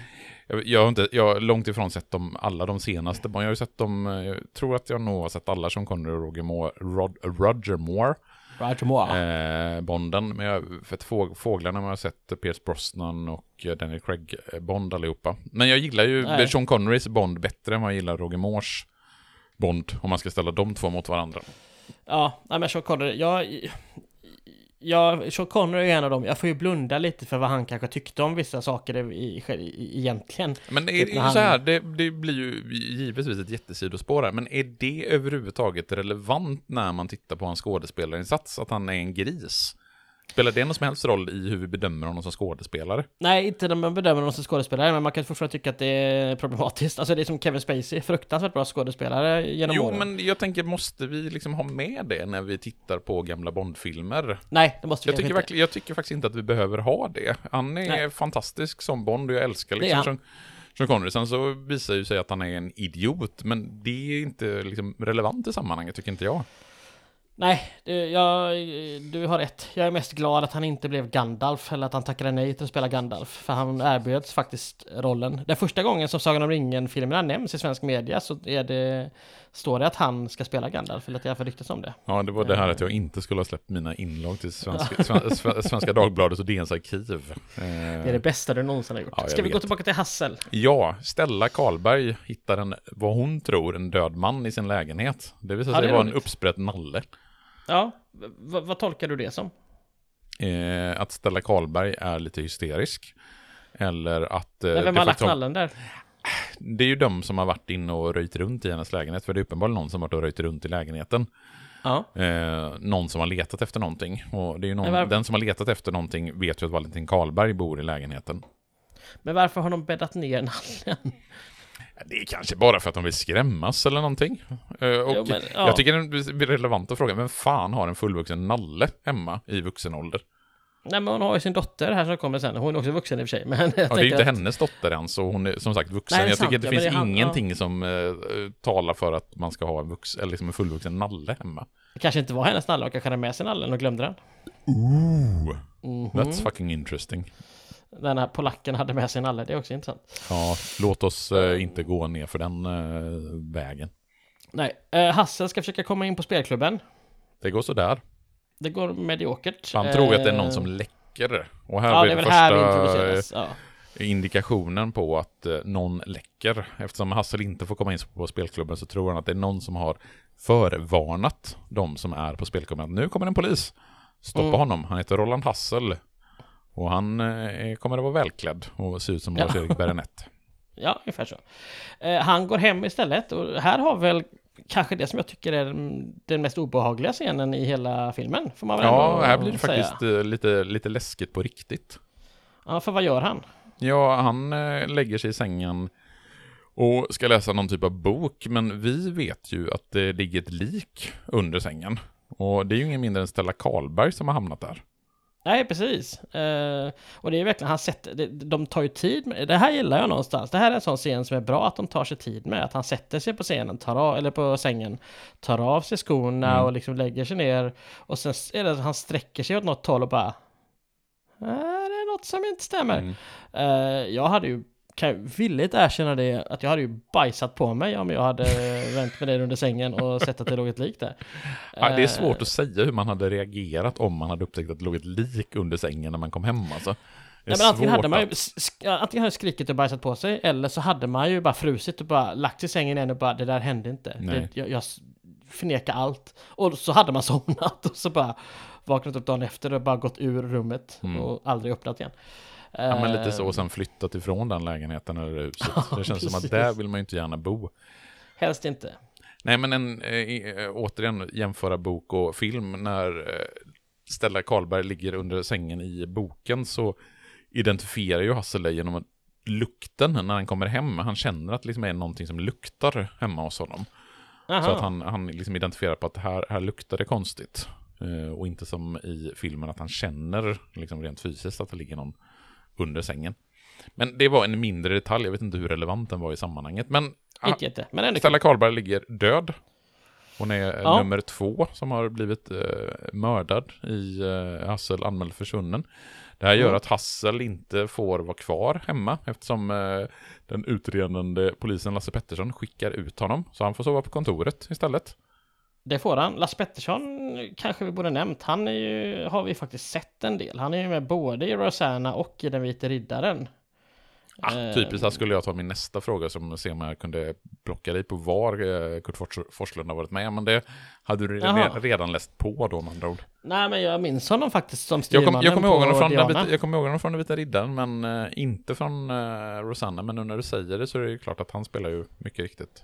Jag, jag, har inte, jag har långt ifrån sett dem, alla de senaste. Jag har ju sett dem, eh, jag tror att jag nog har sett alla Sean Connery och Roger Moore, Rod, Roger Moore. Roger Moore. eh, Bonden. Men jag, för få, fåglarna har jag sett Pierce Brosnan och eh, Daniel Craig eh, Bond allihopa. Men jag gillar ju Nej. Sean Connerys Bond bättre än vad jag gillar Roger Moores Bond. Om man ska ställa de två mot varandra. Ja, nej men Sean Connery, jag... Ja, Sean Connery är en av dem. Jag får ju blunda lite för vad han kanske tyckte om vissa saker i, i, i, egentligen. Men är Typ är han- så här, det, det blir ju givetvis ett jättesidospår här, men är det överhuvudtaget relevant när man tittar på hans skådespelarinsats, att han är en gris? Spelar det någon som helst roll i hur vi bedömer honom som skådespelare? Nej, inte när man bedömer någon som skådespelare, men man kan fortfarande tycka att det är problematiskt. Alltså det är som Kevin Spacey, fruktansvärt bra skådespelare genom Jo, åren. men jag tänker, måste vi liksom ha med det när vi tittar på gamla Bondfilmer? Nej, det måste vi Jag tycker, inte. verkligen, jag tycker faktiskt inte att vi behöver ha det. Han är Nej. fantastisk som Bond och jag älskar liksom. Sean, Sean Connery. Sen så visar ju sig att han är en idiot, men det är inte liksom relevant i sammanhanget, tycker inte jag. Nej, det, jag, du har rätt. Jag är mest glad att han inte blev Gandalf, eller att han tackade nej till att spela Gandalf. För han erbjöds faktiskt rollen. Den första gången som Sagan om ringen-filmerna nämns i svensk media så är det Står det att han ska spela Gandalf eller att det är för ryktas om det? Ja, det var det här att jag inte skulle ha släppt mina inlogg till Svenska, *laughs* Sven- Svenska Dagbladet och DNs arkiv. Eh, Det är det bästa du någonsin har gjort. Ja, ska vi gå vet. tillbaka till Hassel? Ja, Stella Karlberg hittar en, vad hon tror, en död man i sin lägenhet. Det visar Ja, sig det är vara en uppsprätt nalle. Ja, v- vad tolkar du det som? Eh, att Stella Karlberg är lite hysterisk. Eller att... Eh, Men vem har lagt nallen där? Det är ju de som har varit inne och röjt runt i hennes lägenhet. För det är uppenbarligen någon som har varit och röjt runt i lägenheten. Ja, Eh, någon som har letat efter någonting. Och det är ju någon, var- den som har letat efter någonting vet ju att Valentin Karlberg bor i lägenheten. men varför har de bäddat ner nallen? Det är kanske bara för att de vill skrämmas eller någonting. Eh, och Jo, men, ja. Jag tycker det är relevant att fråga, vem fan har en fullvuxen nalle hemma i vuxen ålder? Nej men hon har ju sin dotter här som kommer sen. Hon är också vuxen i och för sig. Men jag Ja, det är ju inte att- hennes dotter än, så hon är som sagt vuxen. Nej, jag sant, tycker att det ja, finns det han- ingenting som eh, talar för att man ska ha en, vux, eller liksom en fullvuxen nalle hemma. Det kanske inte var hennes nalle och kanske hade med sig nallen och glömde den. Ooh, Mhm. that's fucking interesting. Den här polacken hade med sig nalle, det är också intressant. Ja, låt oss eh, inte gå ner för den eh, vägen. Nej, eh, Hassel ska försöka komma in på spelklubben. Det går sådär. Det går mediokert. Han tror att det är någon Eh, som läcker. Och här Ja, blir det är det här första introduceras. Ja. indikationen på att eh, någon läcker. Eftersom Hassel inte får komma in på spelklubben så tror han att det är någon som har förvarnat de som är på spelklubben. Nu kommer en polis. Stoppa Mm. honom. Han heter Roland Hassel. Och han eh, kommer att vara välklädd och se ut som Ja. Lars-Erik Berenett. *laughs* Ja, ungefär så. Eh, han går hem istället och här har väl kanske det som jag tycker är den, mest obehagliga scenen i hela filmen. Får man väl Ja, här blir det säga. faktiskt eh, lite, lite läskigt på riktigt. Ja, för vad gör han? Ja, han eh, lägger sig i sängen och ska läsa någon typ av bok, men vi vet ju att det ligger ett lik under sängen. Och det är ju ingen mindre än Stella Karlberg som har hamnat där. Nej, precis. Eh, och det är verkligen, han sätter, det, de tar ju tid med, det här gillar jag någonstans. Det här är en sån scen som är bra att de tar sig tid med. Att han sätter sig på scenen, tar av, eller på sängen, tar av sig skorna Mm. och liksom lägger sig ner. Och sen är det att han sträcker sig åt något håll och bara... "Äh, Det är något som inte stämmer. Mm. Eh, jag hade ju, kan jag villigt erkänna det, att jag hade ju bajsat på mig om jag hade vänt mig ner under sängen och sett att det låg ett lik där. Ja, det är Eh, svårt att säga hur man hade reagerat om man hade upptäckt att det låg ett lik under sängen när man kom hem alltså. Nej, men antingen hade man ju antingen hade skrikit och bajsat på sig eller så hade man ju bara frusit och bara lagt sig i sängen igen och bara det där hände inte. Det, jag, jag förnekar allt. Och så hade man *laughs* somnat och så bara vaknat upp dagen efter och bara gått ur rummet Mm. och aldrig öppnat igen. Ja, men lite så, och sen flyttat ifrån den lägenheten eller huset. Ja, det känns som att där vill man ju inte gärna bo. Helst inte. Nej, men en, eh, eh, återigen jämföra bok och film. När eh, Stella Karlberg ligger under sängen i boken så identifierar ju Hassel det genom lukten när han kommer hem. Han känner att det liksom är någonting som luktar hemma hos honom. Aha. Så att han, han liksom identifierar på att här, här luktar det konstigt. Och inte som i filmen att han känner liksom rent fysiskt att det ligger någon under sängen. Men det var en mindre detalj, jag vet inte hur relevant den var i sammanhanget. Men ah, Inte jätte, men ändå Stella Karlberg ligger död. Hon är Ja. nummer två som har blivit eh, mördad i eh, Hassel anmäld försvunnen. Det här gör Mm. att Hassel inte får vara kvar hemma eftersom eh, den utredande polisen Lasse Pettersson skickar ut honom. Så han får sova på kontoret istället. Det får han. Lasse Pettersson kanske vi borde nämnt. Han är ju, har vi faktiskt sett en del. Han är ju med både i Rosanna och i Den vite riddaren. Ah, Eh, typiskt, här skulle jag ta min nästa fråga som se om jag kunde plocka dig på var eh, Kurt Fors- Forslund har varit med. Men det hade du Jaha. re- redan läst på då med andra ord. Nej men jag minns honom faktiskt som Jag, styrmannen kom, jag, ihåg på honom från den Diana. vita, jag kommer ihåg honom från den vita riddaren, men eh, inte från eh, Rosanna. Men nu när du säger det så är det ju klart att han spelar ju mycket riktigt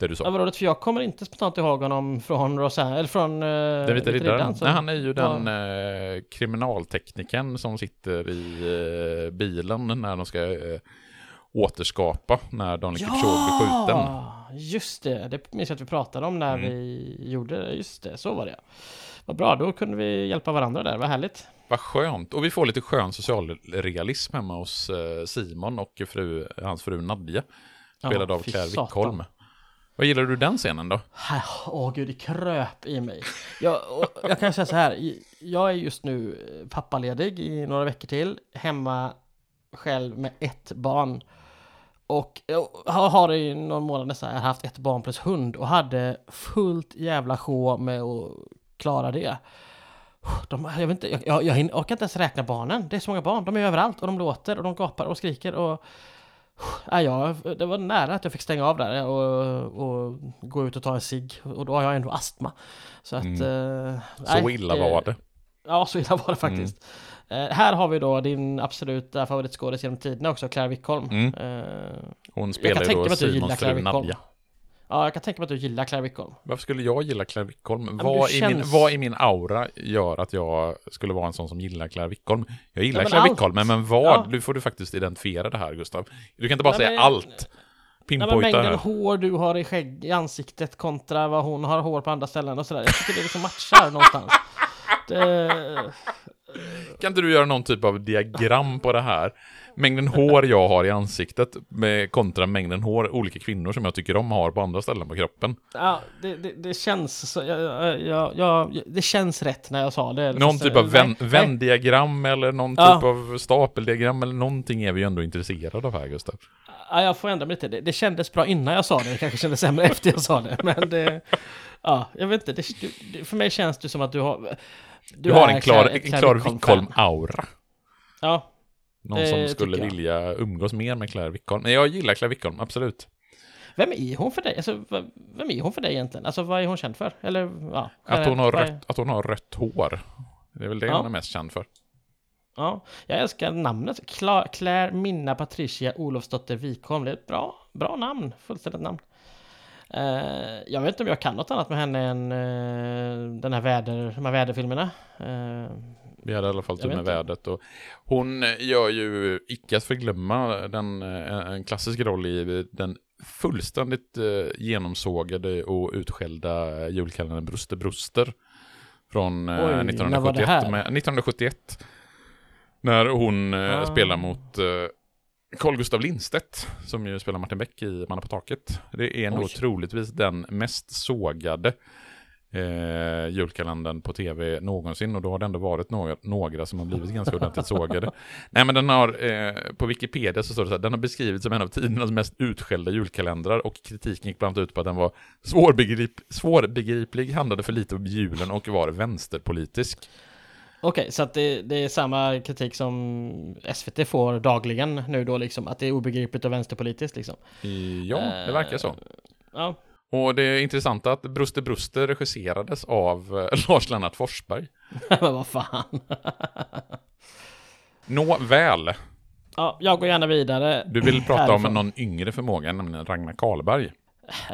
det du sa. Ja, vadå, för jag kommer inte spontant ihåg honom från Rosanna, eller från uh, den vita riddaren? så- Nej, han är ju Ja. den eh, kriminalteknikern som sitter i eh, bilen när de ska eh, återskapa när Daniel Kipchoge blir skjuten. Ja, just det. Det minns jag att vi pratade om när Mm. vi gjorde det. Just det, så var det. Vad bra, då kunde vi hjälpa varandra där. Vad härligt. Vad skönt. Och vi får lite skön socialrealism hemma hos eh, Simon och fru, hans fru Nadja. Spelad Ja, av Claire satan. Wickholm. Vad gillar du den scenen då? Åh gud, det kröp i mig. Jag, och jag kan säga så här. Jag är just nu eh, pappaledig i några veckor till. Hemma själv med ett barn. Och eh, jag har- i några månader så här haft ett barn plus hund och hade fullt jävla sjå med att klara det. De, jag, vet inte, jag, jag, jag orkar inte ens räkna barnen. Det är så många barn. De är överallt och de låter och de gapar och skriker och... Jag, det var nära att jag fick stänga av där och, och gå ut och ta en cigg. Och då har jag ändå astma. Så att... eh, Så nej, illa var det. Ja, så illa var det faktiskt. Eh, här har vi då din absoluta favoritskådis genom tiderna också, Claire Wickholm. Mm. Eh, Hon spelar ju då Simons fru. Nadja. Ja, jag kan tänka mig att du gillar Claire Wickholm. Varför skulle jag gilla Claire Wickholm? Vad, du i min, känns- vad i min aura gör att jag skulle vara en sån som gillar Claire Wickholm? Jag gillar Ja, men Claire allt. Wickholm, men, men vad? Ja. Nu får du faktiskt identifiera det här, Gustav. Du kan inte bara Nej, säga men- allt. Nej, Pinpointa men mängden här. hår du har i skägg i ansiktet kontra vad hon har hår på andra ställen och sådär. Jag tycker det liksom matchar någonstans. Det, Kan inte du göra någon typ av diagram på det här? Mängden hår jag har i ansiktet med kontra mängden hår olika kvinnor som jag tycker om har på andra ställen på kroppen. ja, det, det, det känns så, jag, jag, jag, det känns rätt när jag sa det. Någon typ av vän, vändiagram eller någon Ja. typ av stapeldiagram eller någonting är vi ju ändå intresserade av här, Gustav. Ja, jag får ändra mig lite. Det, det kändes bra innan jag sa det, det kanske kändes sämre *laughs* efter jag sa det. Men det, ja, jag vet inte. Det, för mig känns det som att du har... Du, har är en klar, en klar. Wickholm-aura. Ja, Någon Det som skulle vilja umgås mer med Claire Wickholm. Men jag gillar Claire Wickholm, absolut. vem är hon för dig? Alltså, vem är hon för dig egentligen? Alltså, vad är hon känd för? Eller, ja. Att hon, har rött, att hon har rött hår. Det är väl det Ja. hon är mest känd för. Ja, jag älskar namnet. Cla Claire Minna Patricia Olofsdotter Wikholm. Det är ett bra, bra namn. Fullständigt namn. Eh, jag vet inte om jag kan något annat med henne än eh, den här väder, de här väderfilmerna. Eh, Vi hade i alla fall tur med vädret. Och hon gör ju, icke att förglömma, den, eh, en klassisk roll i den fullständigt eh, genomsågade och utskällda julkalendern Bruster Bruster. Från eh, Oj, när var det 1971. här? Med, 1971. När hon eh, Ah. spelar mot eh, Carl Gustav Lindstedt, som ju spelar Martin Beck i Manna på taket. Det är nog troligtvis den mest sågade eh, julkalendern på tv någonsin och då har det ändå varit några, några som har blivit ganska ordentligt *laughs* sågade. Nej men den har, eh, på Wikipedia så står det så här, den har beskrivits som en av tidernas mest utskällda julkalendrar och kritiken gick bland annat ut på att den var svårbegrip, svårbegriplig, handlade för lite om julen och var vänsterpolitisk. Okej, så att det, det är samma kritik som SVT får dagligen nu då liksom, att det är obegripligt och vänsterpolitiskt liksom. Ja, det verkar så. Ja, Och det är intressant att Bruster Bruster regisserades av eh, *laughs* Lars-Lennart Forsberg. *laughs* men vad fan. *laughs* Nåväl, Ja, jag går gärna vidare. du vill prata om någon yngre förmåga, nämligen Ragnar Karlberg.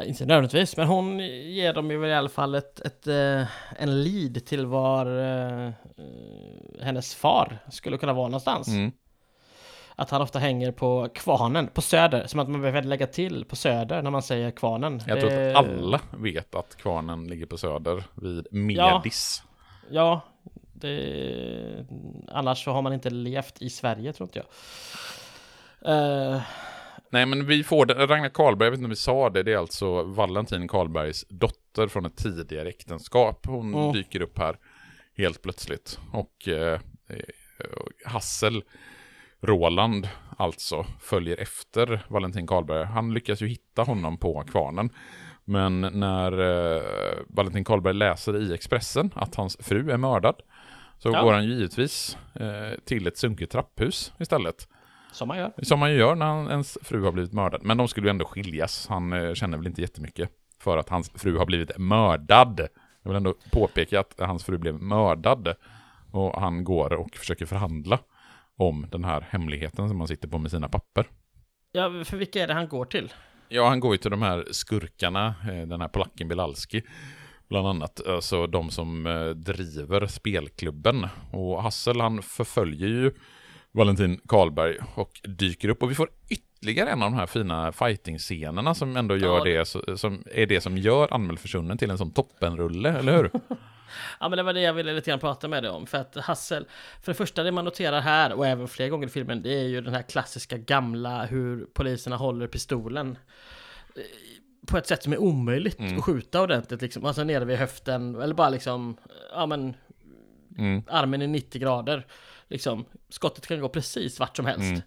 Inte nödvändigtvis, men hon ger dem ju i alla fall ett, ett, eh, en lead till var eh, eh, hennes far skulle kunna vara någonstans. Mm. Att han ofta hänger på kvarnen, på Söder, som att man behöver lägga till på Söder när man säger kvarnen. Jag tror att alla vet att kvarnen ligger på Söder vid Medis. Ja, det, annars så har man inte levt i Sverige tror inte jag. Eh, Nej, men vi får det. Ragnar Karlberg, jag vet inte om vi sa det, det är alltså Valentin Karlbergs dotter från ett tidigare äktenskap. Hon Mm. dyker upp här helt plötsligt. Och eh, eh, Hassel Roland alltså följer efter Valentin Karlberg. Han lyckas ju hitta honom på kvarnen. Men när eh, Valentin Karlberg läser i Expressen att hans fru är mördad så Ja. går han ju givetvis eh, till ett sunkigt trapphus istället. som man gör. Som man ju gör när han, ens fru har blivit mördad. Men de skulle ju ändå skiljas. Han eh, känner väl inte jättemycket för att hans fru har blivit mördad. Jag vill ändå påpeka att hans fru blev mördad. Och han går och försöker förhandla om den här hemligheten som han sitter på med sina papper. Ja, för vilka är det han går till? Ja, han går ju till de här skurkarna, eh, den här polacken Bilalski. Bland annat, alltså de som eh, driver spelklubben. Och Hassel han förföljer ju Valentin Karlberg och dyker upp. Och vi får ytterligare en av de här fina fighting-scenerna som ändå gör Ja. det, som är det som gör Anmäld försvunnen till en sån toppenrulle, eller hur? *laughs* Ja men det var det jag ville lite grann prata med dig om. För att Hassel, för det första det man noterar här och även flera gånger i filmen, det är ju den här klassiska gamla hur poliserna håller pistolen. eh, På ett sätt som är omöjligt Mm. att skjuta ordentligt liksom. Alltså nere vid höften, eller bara liksom, ja men Mm. armen i 90 grader. Liksom, skottet kan gå precis vart som helst. Mm.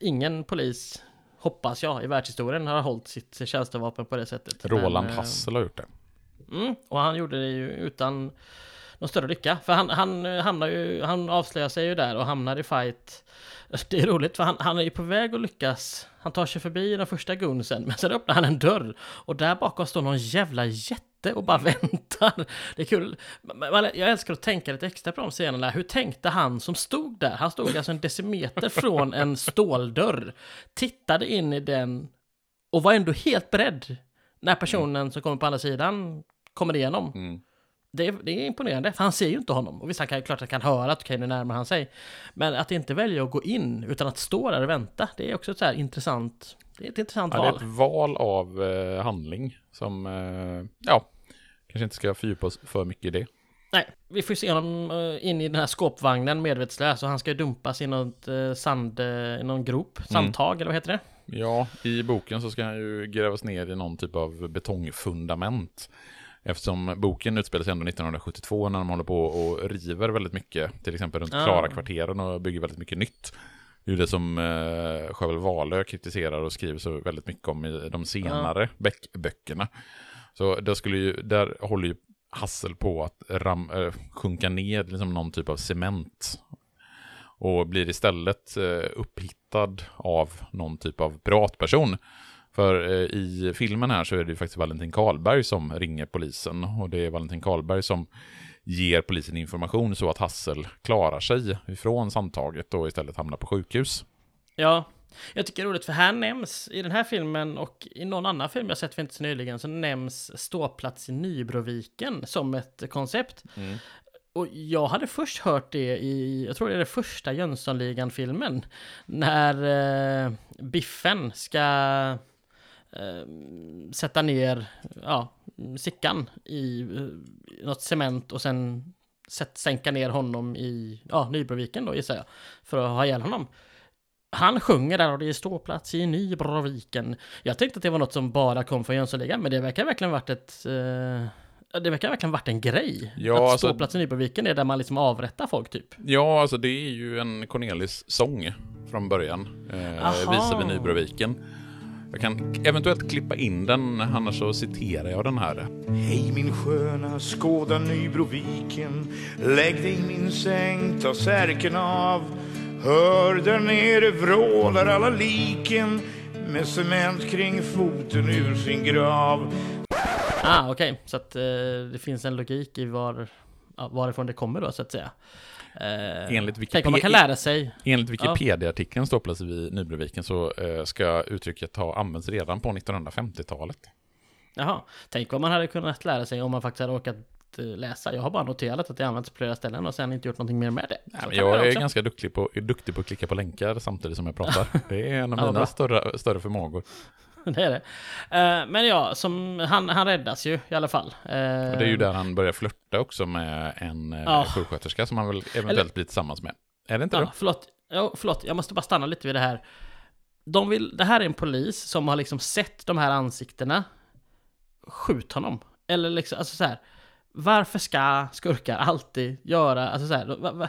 Ingen polis hoppas jag, i världshistorien har hållit sitt tjänstevapen på det sättet. Roland Men, eh, Hassel har gjort det. Mm, och han gjorde det ju utan någon större lycka. För han, han eh, hamnar ju, han avslöjar sig ju där och hamnar i fight. *laughs* Det är roligt för han, han är ju på väg att lyckas. Han tar sig förbi den första gunsen, men sen öppnar han en dörr. Och där bakom står någon jävla jätte och bara *laughs* väntar. Det är kul. Jag älskar att tänka lite extra på de scenerna. Hur tänkte han som stod där? Han stod alltså en decimeter från en ståldörr. Tittade in i den och var ändå helt beredd när personen som kommer på andra sidan kommer igenom. Mm. Det är, det är imponerande, för han ser ju inte honom. Och visst, han kan ju klart att han kan höra att okej, nu närmar han sig. Men att inte välja att gå in, utan att stå där och vänta, det är också ett så här intressant, det är ett intressant Ja, det är val. ett val av eh, handling som, eh, ja, kanske inte ska fördjupa oss för mycket i det. Nej, vi får ju se honom eh, in i den här skåpvagnen medvetslös och han ska ju dumpas i något eh, sand, eh, i någon grop, sandtag eller vad heter det? Ja, i boken så ska han ju grävas ner i någon typ av betongfundament. Eftersom boken utspelar sig ändå 1972 när de håller på och river väldigt mycket, till exempel runt Ah. Klara-kvarteren och bygger väldigt mycket nytt. Det är det som eh, Sjöwall Wahlöö kritiserar och skriver så väldigt mycket om i de senare böckerna. Så där, skulle ju, där håller ju Hassel på att ram, eh, sjunka ner liksom någon typ av cement. Och blir istället eh, upphittad av någon typ av privatperson. För eh, i filmen här så är det ju faktiskt Valentin Karlberg som ringer polisen. Och det är Valentin Karlberg som ger polisen information så att Hassel klarar sig ifrån samtaget och istället hamnar på sjukhus. Ja, jag tycker det är roligt för här nämns i den här filmen och i någon annan film jag sett för inte så nyligen så nämns ståplats i Nybroviken som ett koncept. Och jag hade först hört det i, jag tror det är det första Jönssonligan-filmen, när eh, Biffen ska sätta ner ja, Sickan i eh, något cement och sen sätt, sänka ner honom i ja, Nybroviken då gissar jag, för att ha ihjäl honom. Han sjunger där och det är ståplats i Nybroviken. Jag tänkte att det var något som bara kom från Jönssonligan, men det verkar verkligen varit ett... Eh, det verkar verkligen varit en grej. Ja, att alltså- ståplats i Nybroviken är där man liksom avrättar folk typ. Ja, alltså det är ju en Cornelis-sång från början. Eh, Aha. visar vi Nybroviken. Jag kan eventuellt klippa in den, annars så citerar jag den här. Hej min sköna, skåda Nybroviken Lägg dig i min säng, ta särken av Hör där nere vrålar alla liken Med cement kring foten ur sin grav Ah, okej. Så att eh, det finns en logik i var, varifrån det kommer då, så att säga. Eh, Enligt Tänk om man kan Wikipedia- lära sig. Enligt Wikipedia-artikeln Ståplats vid Nybroviken så eh, ska uttrycket ha använts redan på 1950-talet. Jaha. Tänk vad man hade kunnat lära sig om man faktiskt hade orkat eh, läsa. Jag har bara noterat att det använts på flera ställen och sen inte gjort någonting mer med det. Ja, man jag är ganska duktig på, är duktig på att klicka på länkar samtidigt som jag pratar. *laughs* Det är en av Ja, mina större, större förmågor. *laughs* det är det. Eh, men ja, som, han, han räddas ju i alla fall. Eh, Och det är ju där han börjar flörta också med en eh, Ja. sjuksköterska som han väl eventuellt Eller- blir tillsammans med. Är det inte Ja, det? förlåt. Jo, förlåt, jag måste bara stanna lite vid det här. De vill, det här är en polis som har liksom sett de här ansiktena. Skjut honom. Eller liksom, alltså så här. Varför ska skurkar alltid göra, alltså så här, va, va,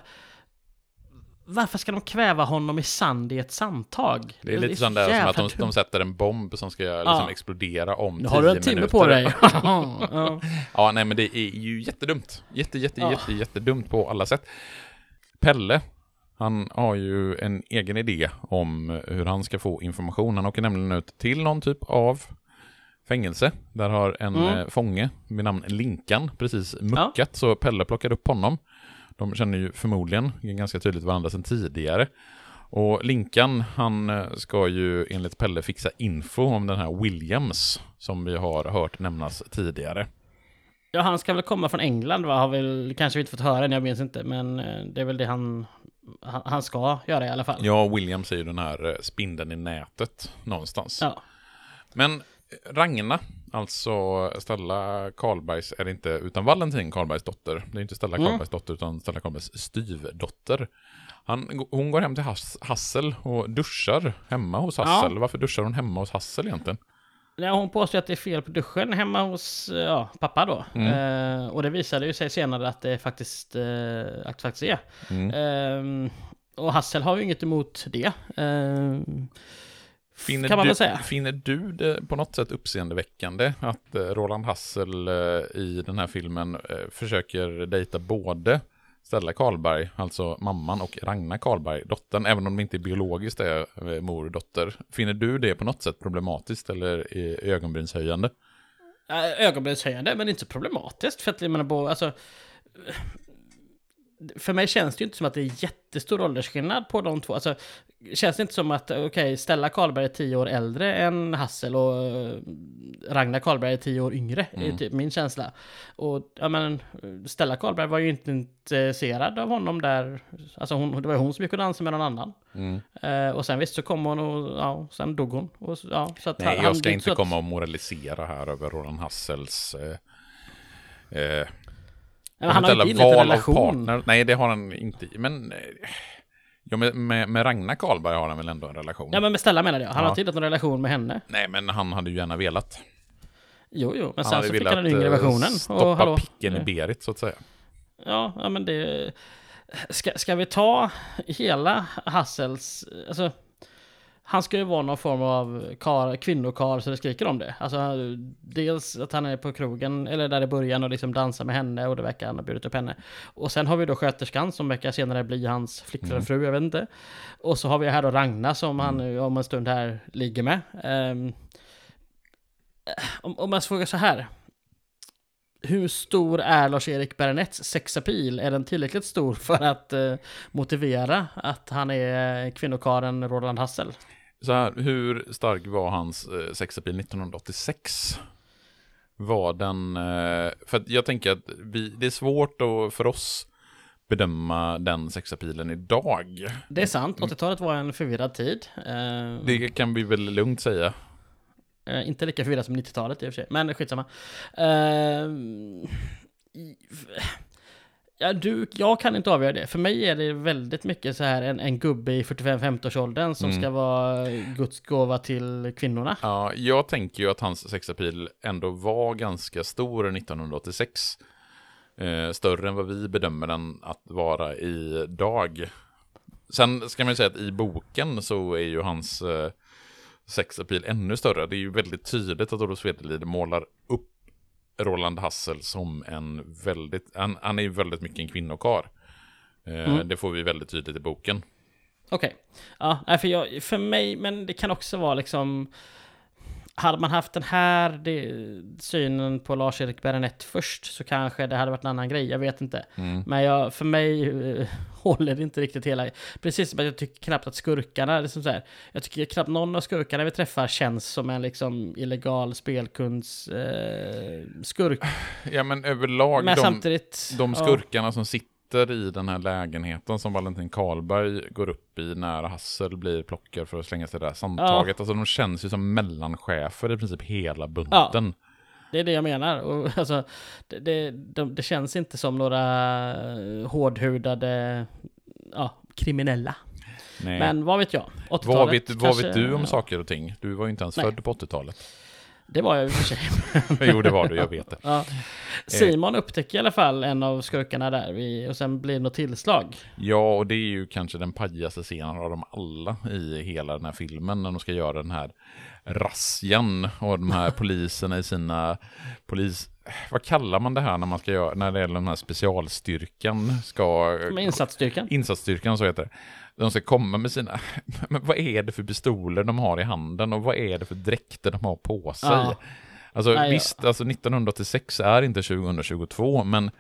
varför ska de kväva honom i sand i ett sandtag? Det är lite så sån där som att de, de sätter en bomb som ska liksom explodera om Nu har du en 10 timme minuter. på dig. *laughs* ja. Ja, nej men det är ju jättedumt. Jätte, jätte, Ja. jätte, jättedumt på alla sätt. Pelle, han har ju en egen idé om hur han ska få information. Han åker nämligen ut till någon typ av fängelse. Där har en Mm. eh, fånge med namn Linkan precis muckat, så Pelle plockar upp honom. De känner ju förmodligen ganska tydligt varandra sedan tidigare. Och Linkan, han eh, ska ju enligt Pelle fixa info om den här Williams som vi har hört nämnas tidigare. ja, han ska väl komma från England va? Har väl kanske vi inte fått höra än, jag minns inte. Men eh, det är väl det han, han, han ska göra i alla fall. Ja, Williams är ju den här eh, spindeln i nätet någonstans. Ja. Men Ragna, alltså Stella Karlbergs, är det inte utan Valentin Karlbergs dotter. Det är inte Stella Mm. Karlbergs dotter utan Stella Karlbergs styvdotter. Han, hon går hem till Hass, Hassel och duschar hemma hos Ja. Hassel. Varför duschar hon hemma hos Hassel egentligen? Ja, hon påstår att det är fel på duschen hemma hos ja, pappa då. Eh, och det visade ju sig senare att det faktiskt, eh, att det faktiskt är. Eh, och Hassel har ju inget emot det. Finner kan man du, väl säga. Finner du det på något sätt uppseendeväckande att eh, Roland Hassel eh, i den här filmen eh, försöker dejta både Stella Karlberg, alltså mamman, och Ragnar Karlberg, dottern, även om det inte är biologiskt är mor och dotter. Finner du det på något sätt problematiskt eller ögonbrynshöjande? Ögonbrynshöjande, men inte så problematiskt. För att jag menar, alltså, för mig känns det ju inte som att det är jättestor åldersskillnad på de två. Alltså, känns det inte som att, okej, Stella Karlberg är tio år äldre än Hassel och eh, Ragnar Karlberg är tio år yngre, är typ min känsla. Och, ja men, Stella Karlberg var ju inte intresserad av honom där. Alltså, hon, det var ju hon som gick och dansade med någon annan. Eh, och sen visst så kom hon och, ja, sen dog hon. Och, ja, så att Nej, han- jag ska är inte att- komma och moralisera här över Roland Hassels eh, eh, men han har inte inlett en relation. Nej, det har han inte. Men eh, ja, med, med, Ragnar Karlberg har han väl ändå en relation? Ja men med Stella menade jag. Han Ja. har inte inlett någon relation med henne. Nej, men han hade ju gärna velat. Jo, jo, men Han sen så fick han den yngre eh, versionen. stoppa Och hallå, picken i Berit, så att säga. Ja, ja men det... Ska, ska vi ta hela Hassels... Alltså, han ska ju vara någon form av kar, kvinnokar så det skriker om det. Alltså, dels att han är på krogen, eller där i början, och liksom dansar med henne och det verkar han ha bjudit upp henne. Och sen har vi då sköterskan som verkar senare bli hans flickvän fru, jag vet inte. Och så har vi här då Ragna som han nu om en stund här ligger med. Om, om man frågar så här. Hur stor är Lars-Erik Bernets sexapil? Är den tillräckligt stor för att eh, motivera att han är kvinnokaren Roland Hassel? Så här, hur stark var hans eh, sexapil 1986? Var den... Eh, för att jag tänker att vi, det är svårt att, för oss bedöma den sexapilen idag. Det är sant, 80-talet var en förvirrad tid. Eh, Det kan vi väl lugnt säga. Eh, inte lika förvirrad som 90-talet i och för sig, men skitsamma. I- ja, du, jag kan inte avgöra det. För mig är det väldigt mycket så här en, en gubbe i 45-50-årsåldern som ska vara Guds gåva till kvinnorna. Ja, jag tänker ju att hans sexapil ändå var ganska stor 1986. Eh, större än vad vi bedömer den att vara idag. Sen ska man ju säga att i boken så är ju hans eh, sexapil ännu större. Det är ju väldigt tydligt att Olof Svedelid målar upp Roland Hassel som en väldigt, han, han är ju väldigt mycket en kvinnokar. Eh, Det får vi väldigt tydligt i boken. Okej. Ja, nej, för, jag, för mig, men det kan också vara liksom... Hade man haft den här det, synen på Lars-Erik Berenett först så kanske det hade varit en annan grej, jag vet inte. Men jag, för mig eh, *laughs* håller det inte riktigt hela... Precis som att jag tycker knappt att skurkarna, liksom så här, jag tycker knappt någon av skurkarna vi träffar känns som en liksom illegal spelkunds eh, skurk. Ja men överlag, Men de, samtidigt... de ja. skurkarna som sitter i den här lägenheten som Valentin Karlberg går upp i när Hassel blir plockad för att slänga sig där samtaget. Alltså de känns ju som mellanchefer i princip hela bunten. Det är det jag menar. Och, alltså, det, det, de, det känns inte som några eh, hårdhudade ja, kriminella. Nej. Men vad vet jag? 80-talet vad vet, vad kanske- vet du om saker och ting? Du var ju inte ens Nej. född på 80-talet. Det var jag i och för sig. *laughs* jo, det var du, jag vet det. *laughs* ja. Simon upptäcker i alla fall en av skurkarna där och sen blir det något tillslag. Ja, och det är ju kanske den pajigaste scenen av dem alla i hela den här filmen när de ska göra den här razzian och de här *laughs* poliserna i sina polis... Vad kallar man det här när man ska göra, när det är den här specialstyrkan ska... Insatsstyrkan. Insatsstyrkan, så heter det. De ska komma med sina... *laughs* Men vad är det för pistoler de har i handen och vad är det för dräkter de har på sig? Ja. Alltså Nej, ja. visst, alltså 1986 är inte 2022, men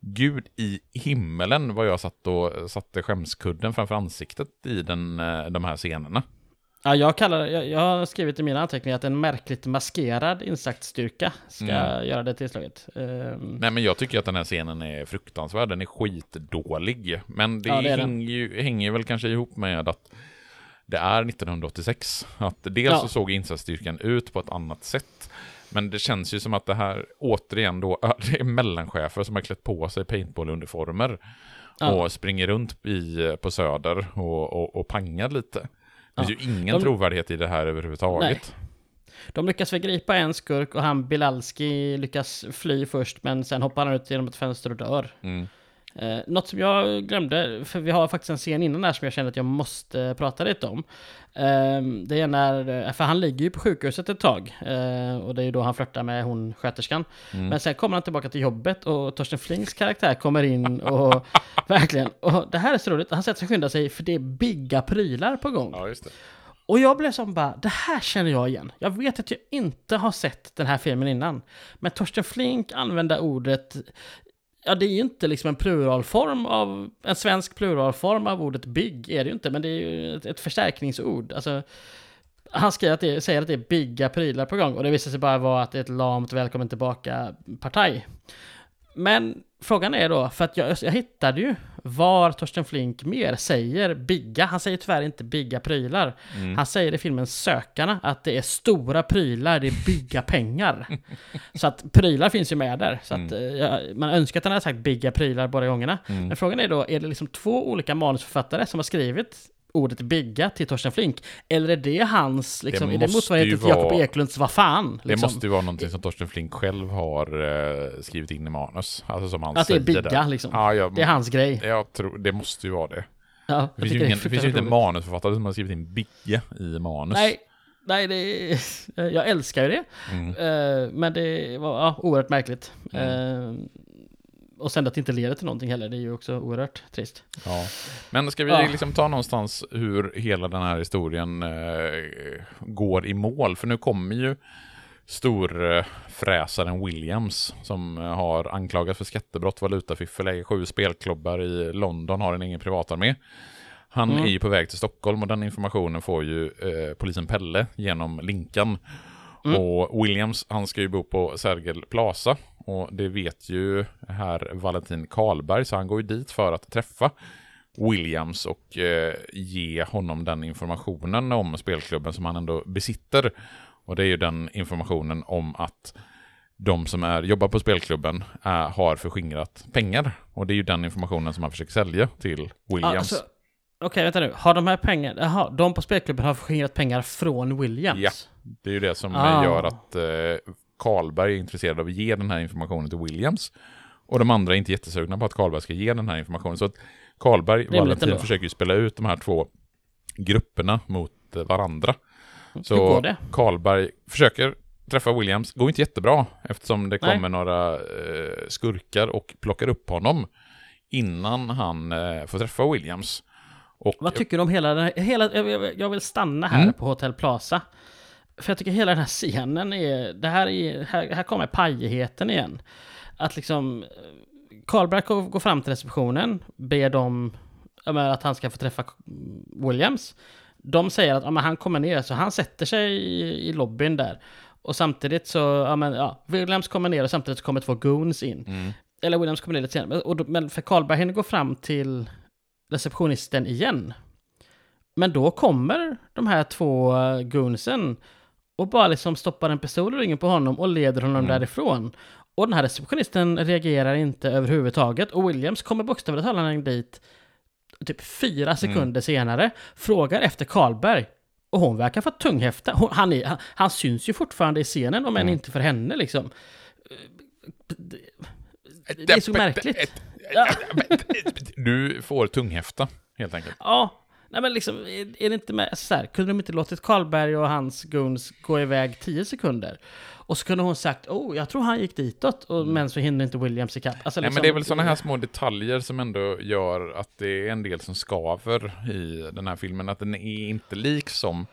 gud i himmelen vad jag satt och satte skämskudden framför ansiktet i den, eh, de här scenerna. Ja, jag, kallar, jag, jag har skrivit i mina anteckningar att en märkligt maskerad insatsstyrka ska Mm. göra det tillslaget. Ehm, Nej men jag tycker att den här scenen är fruktansvärd, den är skitdålig. Men det, Ja, det hänger, ju, hänger väl kanske ihop med att det är 1986. Att dels Ja. så såg insatsstyrkan ut på ett annat sätt. Men det känns ju som att det här återigen då, *laughs* det är mellanchefer som har klätt på sig paintball-uniformer. Ja. Och springer runt i, på Söder och, och, och pangar lite. Det finns ju ingen De- trovärdighet i det här överhuvudtaget. De lyckas väl gripa en skurk och han Bilalski lyckas fly först men sen hoppar han ut genom ett fönster och dör. Mm. Eh, något som jag glömde, för vi har faktiskt en scen innan här som jag känner att jag måste prata lite om. Eh, det är när, för han ligger ju på sjukhuset ett tag. Eh, och det är ju då han flörtar med hon sköterskan. Men sen kommer han tillbaka till jobbet och Torsten Flinks karaktär kommer in och *laughs* verkligen, och det här är så roligt, han sätter sig och skyndar sig för det är bigga prylar på gång. Ja. Och jag blev som bara, det här känner jag igen. Jag vet att jag inte har sett den här filmen innan. Men Torsten Flink använder ordet, ja det är ju inte liksom en pluralform av, en svensk pluralform av ordet big är det ju inte, men det är ju ett, ett förstärkningsord. Alltså, han skriver att det, säger att det är bigga prylar på gång och det visar sig bara vara att det är ett lamt välkommen tillbaka-partaj. Men frågan är då, för att jag, jag hittade ju var Torsten Flink mer säger bigga. Han säger tyvärr inte bigga prylar. Han säger i filmen Sökarna att det är stora prylar, det är bigga pengar. *laughs* så att prylar finns ju med där. Så att, eh, jag, man önskar att han hade sagt bigga prylar båda gångerna. Men frågan är då, är det liksom två olika manusförfattare som har skrivit ordet bigga till Torsten Flink? Eller är det hans, liksom, är det måste motsvarigheten till Jakob Eklunds vad fan? Det Liksom? måste ju vara någonting som Torsten Flink själv har eh, skrivit in i manus. Alltså som han Att det är bigga där. liksom. Ja, jag, Det är hans grej. Jag tror, det måste ju vara det. Ja, Det finns ju, ingen, det finns ju inte roligt. manusförfattare som har skrivit in bigga i manus. Nej, nej det *laughs* jag älskar ju det. Mm. Eh, men det var ja, oerhört märkligt. Eh, och sen att det inte leder till någonting heller, det är ju också oerhört trist. Ja. Men ska vi Ja. liksom ta någonstans hur hela den här historien eh, går i mål? För nu kommer ju storfräsaren Williams som eh, har anklagats för skattebrott, valutafiffel, äger sju spelklubbar i London, har en egen privatarmé. Han Mm. är ju på väg till Stockholm och den informationen får ju eh, polisen Pelle genom Linkan. Mm. Och Williams, han ska ju bo på Sergel Plaza. Och det vet ju herr Valentin Karlberg, så han går ju dit för att träffa Williams och eh, ge honom den informationen om spelklubben som han ändå besitter. Och det är ju den informationen om att de som är, jobbar på spelklubben är, har förskingrat pengar. Och det är ju den informationen som han försöker sälja till Williams. Alltså, Okej, vänta nu. Har de här pengarna, jaha, de på spelklubben har förskingrat pengar från Williams? Ja. Det är ju det som Ah. gör att eh, Karlberg är intresserad av att ge den här informationen till Williams. Och de andra är inte jättesugna på att Karlberg ska ge den här informationen. Så att Karlberg, Rimligt Valentin, försöker ju spela ut de här två grupperna mot eh, varandra. Så? Karlberg försöker träffa Williams, går inte jättebra eftersom det Nej. kommer några eh, skurkar och plockar upp honom innan han eh, får träffa Williams. Och Vad tycker du om hela den här, hela, jag, vill stanna här Mm. på Hotell Plaza. För jag tycker hela den här scenen är, det här är, här, här kommer pajigheten igen. Att liksom, Karlberg går fram till receptionen, ber dem att han ska få träffa Williams. De säger att ja, han kommer ner, så han sätter sig i, i lobbyn där. Och samtidigt så, ja men ja, Williams kommer ner och samtidigt så kommer två goons in. Mm. Eller Williams kommer ner lite senare. Och då, men för Karlberg hinner gå fram till receptionisten igen. Men då kommer de här två eh, goonsen och bara liksom stoppar en pistol i ryggen på honom och leder honom Mm. därifrån. Och den här receptionisten reagerar inte överhuvudtaget och Williams kommer bokstavligt talat dit typ fyra sekunder senare, frågar efter Karlberg. Och hon verkar få tunghäfta. Hon, han, är, han, han syns ju fortfarande i scenen, om än Mm. inte för henne liksom. Det, det är så märkligt. Ja. Du får tunghäfta, helt enkelt. Ja, nej men liksom, är, är det inte med så här, kunde de inte låtit Karlberg och hans goons gå iväg 10 sekunder? Och så kunde hon sagt, oh, jag tror han gick ditåt, och, men så hinner inte Williams ikapp. Alltså, Nej, liksom, men det är väl sådana här små detaljer som ändå gör att det är en del som skaver i den här filmen. Att den är inte lik som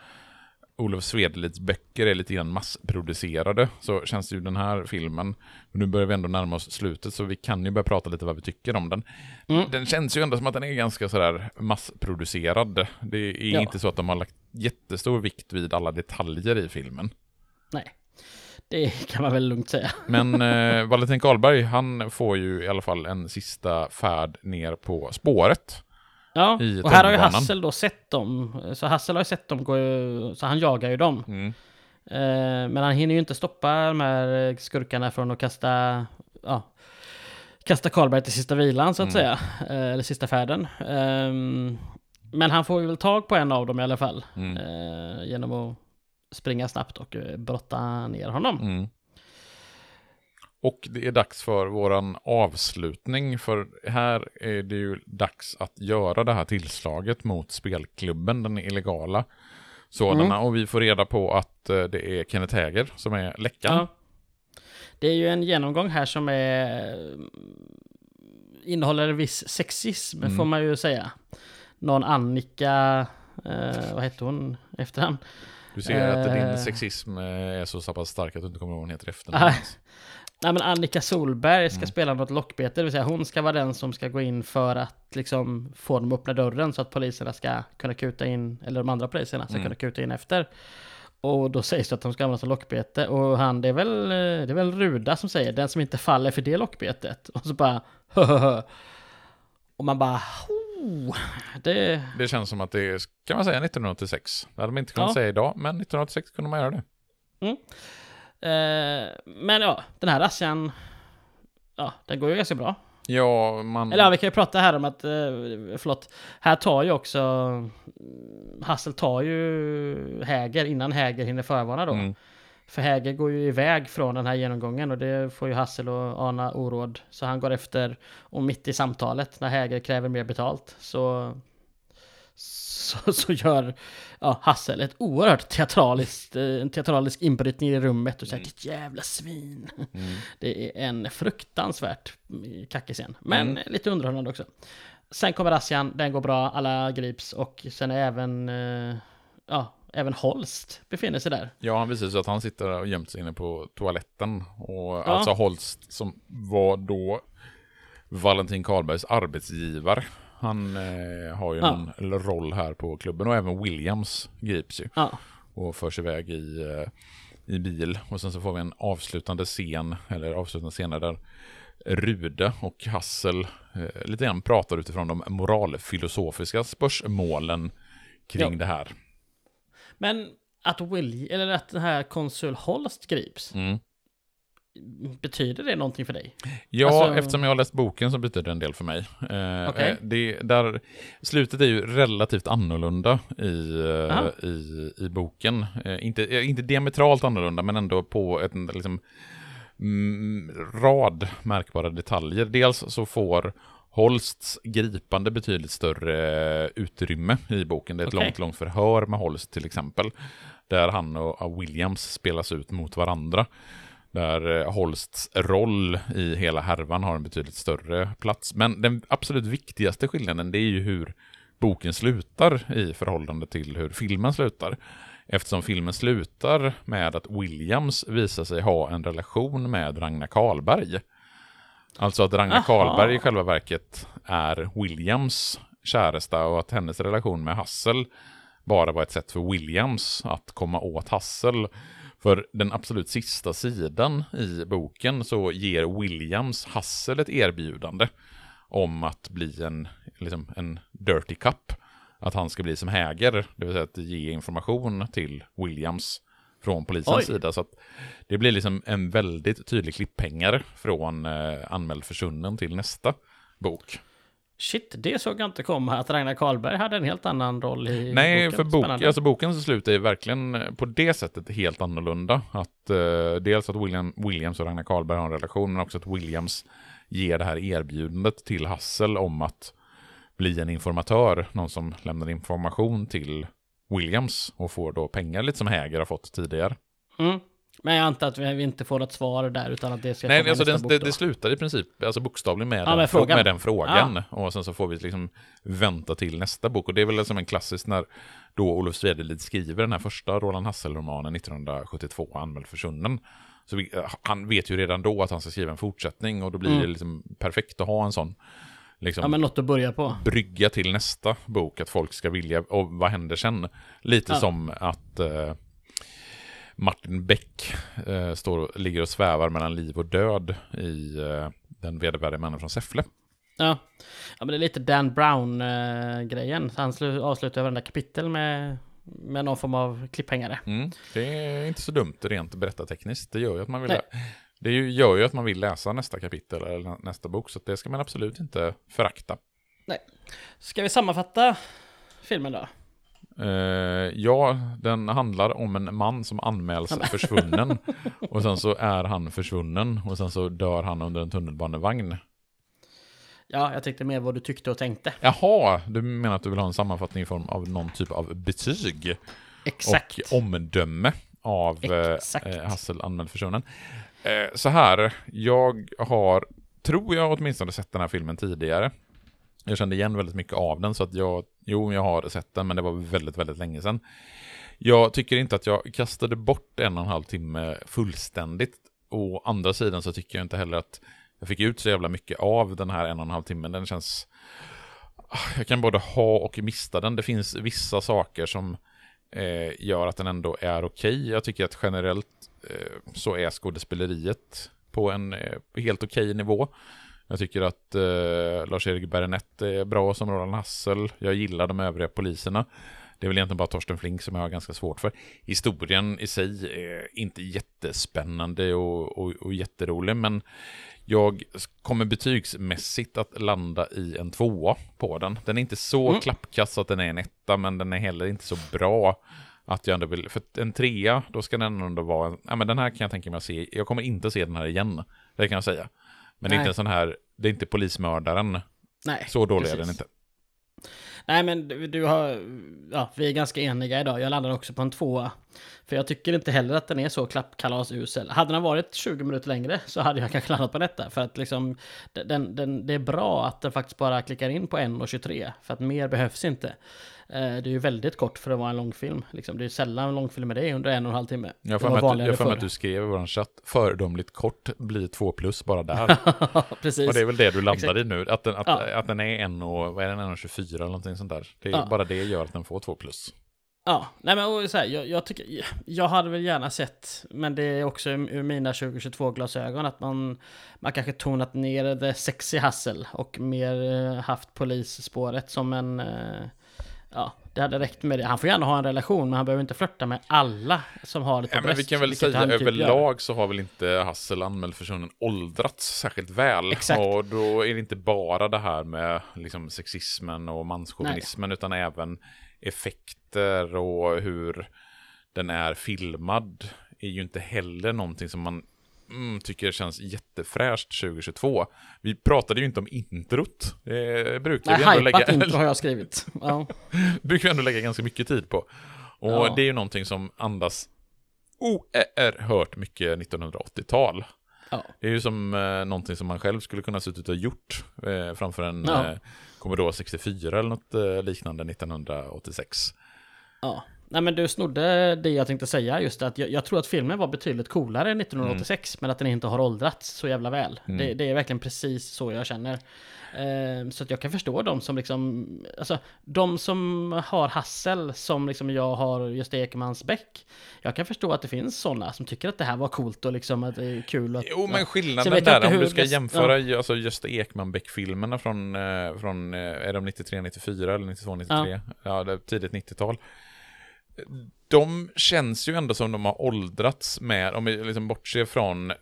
Olof Svedelids böcker är lite grann massproducerade. Så känns ju den här filmen, nu börjar vi ändå närma oss slutet så vi kan ju börja prata lite vad vi tycker om den. Mm. Den känns ju ändå som att den är ganska sådär massproducerad. Det är Ja. inte så att de har lagt jättestor vikt vid alla detaljer i filmen. Nej, det kan man väl lugnt säga. *laughs* Men eh, Valentin Karlberg, han får ju i alla fall en sista färd ner på spåret. Ja, I och här har ju. Hassel då sett dem. Så Hassel har ju sett dem gå, så han jagar ju dem. Mm. Eh, men han hinner ju inte stoppa de här skurkarna från att kasta, ja, kasta Karlberg till sista vilan så att säga. Eh, eller sista färden. Ehm, men han får ju väl tag på en av dem i alla fall. Mm. Eh, genom att springa snabbt och brotta ner honom. Mm. Och det är dags för våran avslutning, för här är det ju dags att göra det här tillslaget mot spelklubben, den illegala sådana. Och vi får reda på att eh, det är Kenneth Häger som är läckan. Ja. Det är ju en genomgång här som är innehåller viss sexism Mm. får man ju säga. Någon Annika, eh, vad hette hon efternamn? Du ser att Eh. din sexism eh, är så, pass stark att du inte kommer ihåg vad hon heter efter namn. Nej. Men Annika Solberg ska Mm. spela något lockbete, det vill säga hon ska vara den som ska gå in för att liksom få dem att öppna dörren så att poliserna ska kunna kuta in, eller de andra poliserna ska Mm. kunna kuta in efter. Och då sägs det att de ska använda som lockbete och han, det är väl, eh, det är väl Ruda som säger den som inte faller för det lockbetet. *laughs* Och så bara "Höhöhö." *laughs* Och man bara oh, det, Det känns som att det är, kan man säga, 1986. Det hade man inte kunnat Ja. säga idag, men 1986 kunde man göra det. eh, men ja, den här razzian, ja, den går ju ganska bra. Ja, man... Eller ja, vi kan ju prata här om att, eh, förlåt, här tar ju också, Hassel tar ju Häger innan Häger hinner förvarna då. Mm. För Häger går ju iväg från den här genomgången och det får ju Hassel och ana oråd. Så han går efter, och mitt i samtalet när Häger kräver mer betalt så så, så gör ja, Hassel ett oerhört teatraliskt, eh, en teatralisk inbrytning i rummet och säger ditt jävla svin. Mm. *laughs* Det är en fruktansvärt kackig scen. Men Mm. lite underhållande också. Sen kommer razzian, den går bra, alla grips och sen är även, eh, ja, även Holst befinner sig där. Ja, han visar sig att han sitter och gömt sig inne på toaletten. Och alltså Holst som var då Valentin Karlbergs arbetsgivare. Han eh, har ju Ja. en roll här på klubben och även Williams grips ju. Ja, och förs iväg i, eh, i bil. Och sen så får vi en avslutande scen, eller avslutande scener där Rude och Hassel eh, lite grann pratar utifrån de moralfilosofiska spörsmålen kring Ja. det här. men att Will, eller att den här konsul Holst grips, Mm. Betyder det någonting för dig? Ja, Alltså- eftersom jag har läst boken så betyder det en del för mig. Eh, Okej. eh, det, där, slutet är ju relativt annorlunda i, eh, Aha. i, i boken. Eh, inte, inte diametralt annorlunda, men ändå på ett liksom, mm, rad märkbara detaljer. Dels så får Holsts gripande betydligt större utrymme i boken. Det är ett Okej. långt, långt förhör med Holst till exempel. Där han och Williams spelas ut mot varandra. Där eh, Holsts roll i hela härvan har en betydligt större plats. Men den absolut viktigaste skillnaden det är ju hur boken slutar i förhållande till hur filmen slutar. Eftersom filmen slutar med att Williams visar sig ha en relation med Ragnar Karlberg. Alltså att Ragnar Aha. Karlberg i själva verket är Williams käresta och att hennes relation med Hassel bara var ett sätt för Williams att komma åt Hassel. För den absolut sista sidan i boken så ger Williams Hassel ett erbjudande om att bli en, liksom en dirty cup. Att han ska bli som Häger, det vill säga att ge information till Williams från polisens Oj. sida. Så att det blir liksom en väldigt tydlig klipphängare från eh, anmäld försvunnen till nästa bok. Shit, det såg jag inte komma att Ragnar Karlberg hade en helt annan roll i Nej, boken. för bok, Spännande. alltså bokens slut är verkligen eh, på det sättet helt annorlunda. Att, eh, dels att William, Williams och Ragnar Karlberg har en relation, men också att Williams ger det här erbjudandet till Hassel om att bli en informatör, någon som lämnar information till Williams och får då pengar, lite som Häger har fått tidigare. Mm. Men jag antar att vi inte får något svar där utan att det ska Nej, alltså nästa den, bok det, det slutar i princip, alltså bokstavligen med, Ja, den, med frågan. med den frågan. Och sen så får vi liksom vänta till nästa bok. Och det är väl som en klassisk när då Olof Svedelid skriver den här första Roland Hassel-romanen 1972, Anmäld försvunnen. Så vi, han vet ju redan då att han ska skriva en fortsättning och då blir Mm. det liksom perfekt att ha en sån liksom, Ja, men något att börja på. brygga till nästa bok, att folk ska vilja, och vad händer sen? Lite Ja. som att eh, Martin Beck eh, står, ligger och svävar mellan liv och död i eh, Den vedervärdige mannen från Säffle. Ja. ja, men det är lite Dan Brown-grejen. han slu- avslutar varenda kapitel med, med någon form av klipphängare. Mm. Det är inte så dumt rent berättartekniskt. Det gör ju att man vill, Nej. det gör ju att man vill läsa nästa kapitel eller nä- nästa bok, så det ska man absolut inte förakta. Nej. Ska vi sammanfatta filmen då? Eh, ja, den handlar om en man som anmäls försvunnen. *laughs* och sen så är han försvunnen och sen så dör han under en tunnelbanevagn. Ja, jag tänkte mer vad du tyckte och tänkte. Jaha, du menar att du vill ha en sammanfattning i form av någon typ av betyg? Exakt. Och omdöme av eh, Exakt. eh, Hassel anmäld försvunnen. Eh, så här, jag har, tror jag åtminstone sett den här filmen tidigare. Jag kände igen väldigt mycket av den, så att jag, jo, jag har sett den, men det var väldigt, väldigt länge sedan. Jag tycker inte att jag kastade bort en och en halv timme fullständigt. Å andra sidan så tycker jag inte heller att jag fick ut så jävla mycket av den här en och en halv timmen. Den känns... Ah, jag kan både ha och mista den. Det finns vissa saker som eh, gör att den ändå är okej. Jag tycker att generellt eh, så är skådespeleriet på en eh, helt okej nivå. Jag tycker att eh, Lars-Erik Berenett är bra som Roland Hassel. Jag gillar de övriga poliserna. Det är väl egentligen bara Torsten Flink som jag har ganska svårt för. Historien i sig är inte jättespännande och, och, och jätterolig, men jag kommer betygsmässigt att landa i en tvåa på den. Den är inte så Mm. klappkass att den är en etta, men den är heller inte så bra att jag ändå vill... För en trea, då ska den ändå vara... Ja, men den här kan jag tänka mig att se. Jag kommer inte se den här igen. Det kan jag säga. Men det är inte en sån här... Det är inte polismördaren. Nej, Så dålig är precis. den inte. Nej men du, du har, ja vi är ganska eniga idag. Jag landar också på en tvåa. För jag tycker inte heller att den är så klappkalasusel. Hade den varit 20 minuter längre så hade jag kanske landat på detta. För att liksom, den, den, det är bra att den faktiskt bara klickar in på 1.23. För att mer behövs inte. Eh, Det är ju väldigt kort för att vara en långfilm. Liksom, det är sällan en långfilm med det under en och en halv timme. Jag får med att, du- skrev i vår chatt, föredömligt kort blir två plus bara där. *laughs* Precis. och det är väl det du landar i nu, att den, att, Ja. att den är en och, vad är den, en och 24 eller någonting sånt där. Det är Ja. bara det gör att den får två plus. Ja, nej men och så här, jag, jag tycker, jag hade väl gärna sett, men det är också ur ur mina 2022-glasögon, att man, man kanske tonat ner det sexy hassel och mer eh, haft polisspåret som en, eh, ja, det hade räckt med det. Han får gärna ha en relation, men han behöver inte flörta med alla som har det på Ja, men vi kan väl säga typ överlag så har väl inte Hassel anmäld personen åldrats särskilt väl. Exakt. Och då är det inte bara det här med liksom sexismen och manschauvinismen utan även effekter och hur den är filmad är ju inte heller någonting som man mm, tycker känns jättefräscht 2022. Vi pratade ju inte om introt. Det brukar Nej, vi ändå lägga, intro har jag skrivit. *laughs* Ja. brukar vi ändå lägga ganska mycket tid på. Och Ja. det är ju någonting som andas oerhört mycket 1980-tal. Ja. Det är ju som eh, någonting som man själv skulle kunna suttit och gjort eh, framför en Ja. eh, Commodore 64 eller något eh, liknande 1986. Ja. Nej men du snodde det jag tänkte säga just att jag, jag tror att filmen var betydligt coolare 1986 men att den inte har åldrats så jävla väl. Det, det är verkligen precis så jag känner. Eh, så att jag kan förstå de som liksom, alltså de som har Hassel som liksom jag har Gösta Ekmans Beck. Jag kan förstå att det finns sådana som tycker att det här var coolt och liksom att det är kul att... Jo, men skillnaden där, om hur du ska jämföra ju, alltså Gösta Ekman-Beck-filmerna från, eh, från, eh, är de 93, 94 eller 92, 93? Ja, är tidigt 90-tal. De känns ju ändå som de har åldrats med, om vi liksom bortser från eh,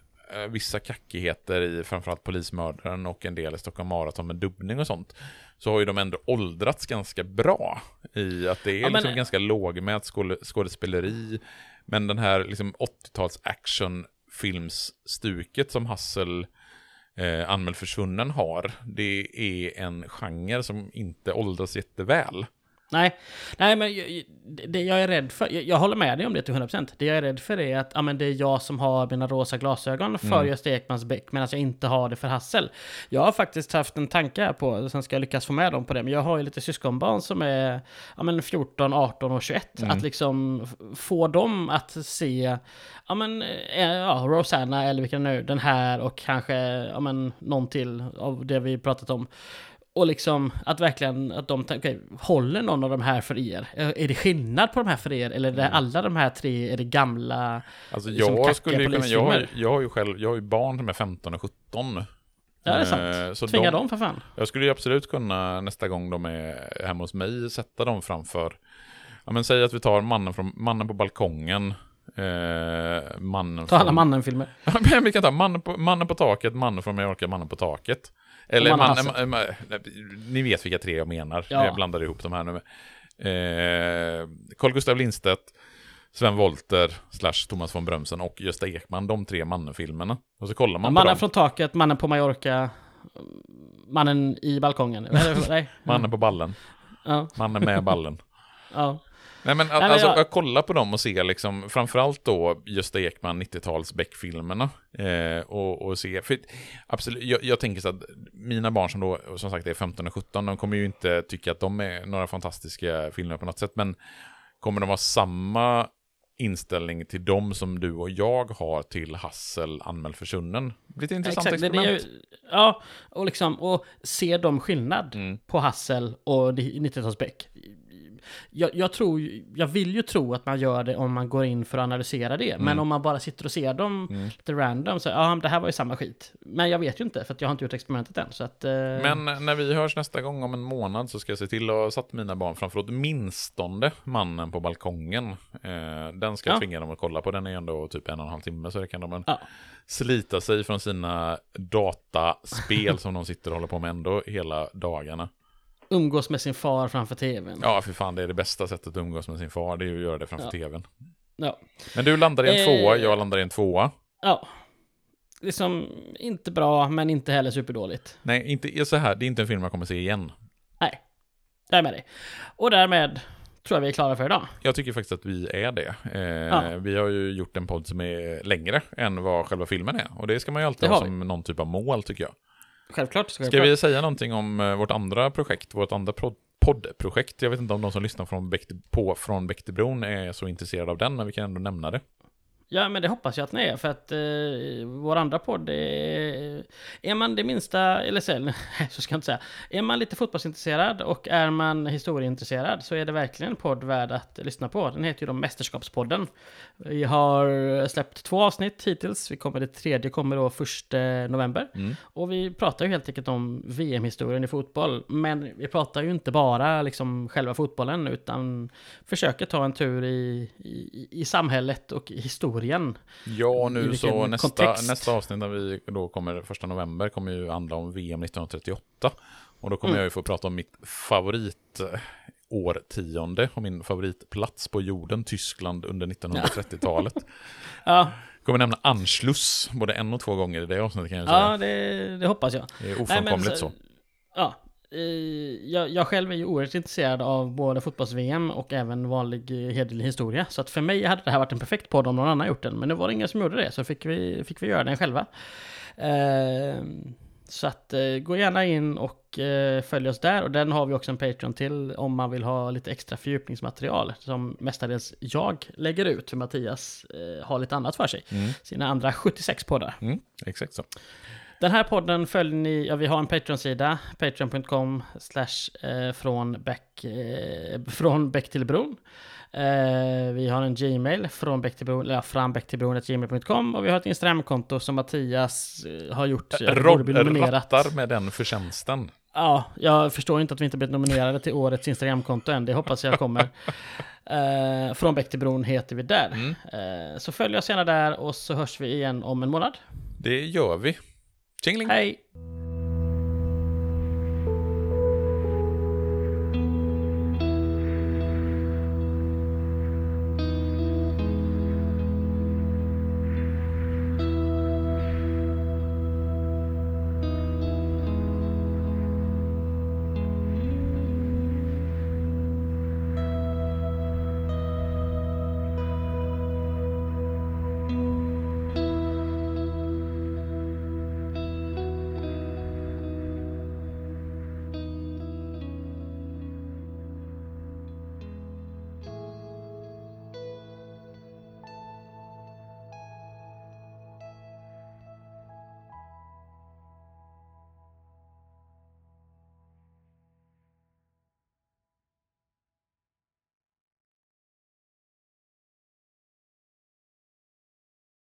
vissa kackigheter i framförallt Polismördaren och en del i Stockholm Marathon med dubbning och sånt, så har ju de ändå åldrats ganska bra i att det är Ja, men- liksom ganska lågmält skådespeleri, men den här liksom 80-tals actionfilmsstuket som Hassel eh, Anmäld försvunnen har, det är en genre som inte åldras jätteväl. Nej, nej men jag- det jag är rädd för, jag, jag håller med dig om det till 100%. Det jag är rädd för är att ja, men det är jag som har mina rosa glasögon för Mm. Gösta Ekmans Beck, medan jag inte har det för Hassel. Jag har faktiskt haft en tanke här på, sen ska jag lyckas få med dem på det, men jag har ju lite syskonbarn som är ja, men 14, 18 och 21. Mm. Att liksom få dem att se, ja men, eh, ja, Rosanna eller vilken nu, den här och kanske, ja men, någon till av det vi pratat om. Och liksom att verkligen, att de okej, håller någon av de här för er? Är det skillnad på de här för er? Eller är det alla de här tre, är det gamla? Alltså Liksom jag skulle ju kunna, jag har, jag har ju själv, jag har ju barn som är 15 och 17. Ja, det är Eh, sant. så Tvinga de- dem för fan. Jag skulle ju absolut kunna nästa gång de är hemma hos mig sätta dem framför, ja men säg att vi tar mannen, från, mannen på balkongen, eh, mannen Ta alla från- mannen-filmer. *laughs* Ja, men vi kan ta mannen på, mannen på taket, mannen från Mallorca, mannen på taket. Eller Och mannen mannen, Hasse. ma- ma- ni vet vilka tre jag menar. Ja. Jag blandar ihop de här nu. Eh, Carl Gustav Lindstedt, Sven Wollter, slash Thomas von Brömsen och Gösta Ekman, de tre mannen-filmerna. Och så kollar man på Mannen dem. från taket, Mannen på Mallorca, Mannen i balkongen. *laughs* Nej. Mannen på ballen, Ja, mannen med ballen. ja. Nej men, men alltså, jag- jag... kolla på dem och se liksom, framförallt då Gösta Ekman 90-tals Beck-filmerna. Eh, och, och se, för absolut, jag, jag tänker så att mina barn som då som sagt är 15 och 17, de kommer ju inte tycka att de är några fantastiska filmer på något sätt, men kommer de ha samma inställning till dem som du och jag har till Hassel anmäld försvunnen? Lite intressant Exakt, experiment. ju- ja, och liksom, och se de skillnad Mm. på Hassel och 90-talsbäck. Jag, jag tror, jag vill ju tro att man gör det om man går in för att analysera det. Mm. Men om man bara sitter och ser dem lite random så, ja, det här var ju samma skit. Men jag vet ju inte, för jag har inte gjort experimentet än. Så att, eh, Men när vi hörs nästa gång om en månad så ska jag se till att ha satt mina barn framför åtminstone mannen på balkongen. Eh, den ska jag Ja. tvinga dem att kolla på. Den är ändå typ en och en halv timme så det kan de Ja. slita sig från sina dataspel som de sitter och håller på med ändå hela dagarna. Umgås med sin far framför tvn. Ja, för fan, det är det bästa sättet att umgås med sin far, det är ju att göra det framför Ja. tvn. Ja. Men du landar i en Eh. tvåa, jag landar i en tvåa. ja. Liksom, inte bra, men inte heller superdåligt. Nej, inte så här, det är inte en film jag kommer se igen. Nej, jag är med dig. Och därmed tror jag vi är klara för idag. Jag tycker faktiskt att vi är det. Eh, Ja. Vi har ju gjort en podd som är längre än vad själva filmen är. Och det ska man ju alltid Det ha har vi. som någon typ av mål tycker jag. Självklart. Ska, Ska vi säga någonting om eh, vårt andra projekt, vårt andra pro- poddprojekt? Jag vet inte om de som lyssnar från Bäck till, på från Bäckebron är så intresserade av den, men vi kan ändå nämna det. Ja, men det hoppas jag att ni är, för att eh, vår andra podd är... Är man det minsta, eller så, *laughs* nej, så ska jag inte säga. Är man lite fotbollsintresserad och är man historieintresserad så är det verkligen en podd värd att lyssna på. Den heter ju då Mästerskapspodden. Vi har släppt två avsnitt hittills. Vi kommer, det tredje kommer då första november. Och vi pratar ju helt enkelt om VM-historien i fotboll. Men vi pratar ju inte bara liksom själva fotbollen, utan försöker ta en tur i, i, i samhället och i historien. Ja, och I nu så nästa, kontext? nästa avsnitt när vi då kommer första november kommer ju handla om VM 1938. Och då kommer Mm. jag ju få prata om mitt favorit årtionde och min favoritplats på jorden, Tyskland under 1930-talet. *laughs* Ja, Kommer nämna Anschluss både en och två gånger i det avsnittet kan jag säga. ja det, det hoppas jag. Det är Nej, ofrånkomligt men så. Ja, jag, jag själv är ju oerhört intresserad av både fotbolls-VM och även vanlig eh, hederlig historia. Så att för mig hade det här varit en perfekt podd om någon annan gjort den. Men nu var det ingen som gjorde det, så fick vi, fick vi göra den själva. Eh, så att eh, gå gärna in och eh, följ oss där. Och den har vi också en Patreon till om man vill ha lite extra fördjupningsmaterial. Som mestadels jag lägger ut, för Mattias eh, har lite annat för sig. Sina andra 76 poddar. Mm, exakt så. Den här podden följer ni, ja vi har en Patreon-sida, patreon.com slash eh, från Bäck, eh, från Bäck till bron. Eh, vi har en Gmail, från Bäck till bron, eller ja, frambäcktillbron.gmail.com och vi har ett Instagramkonto som Mattias har gjort. nominerat. rattar med den förtjänsten. Ja, jag förstår inte att vi inte blivit nominerade till årets Instagramkonto än, det hoppas jag kommer. *laughs* Eh, från Bäck till bron heter vi där. Eh, så följ oss gärna där och så hörs vi igen om en månad. Det gör vi. Tjingeling! Hej!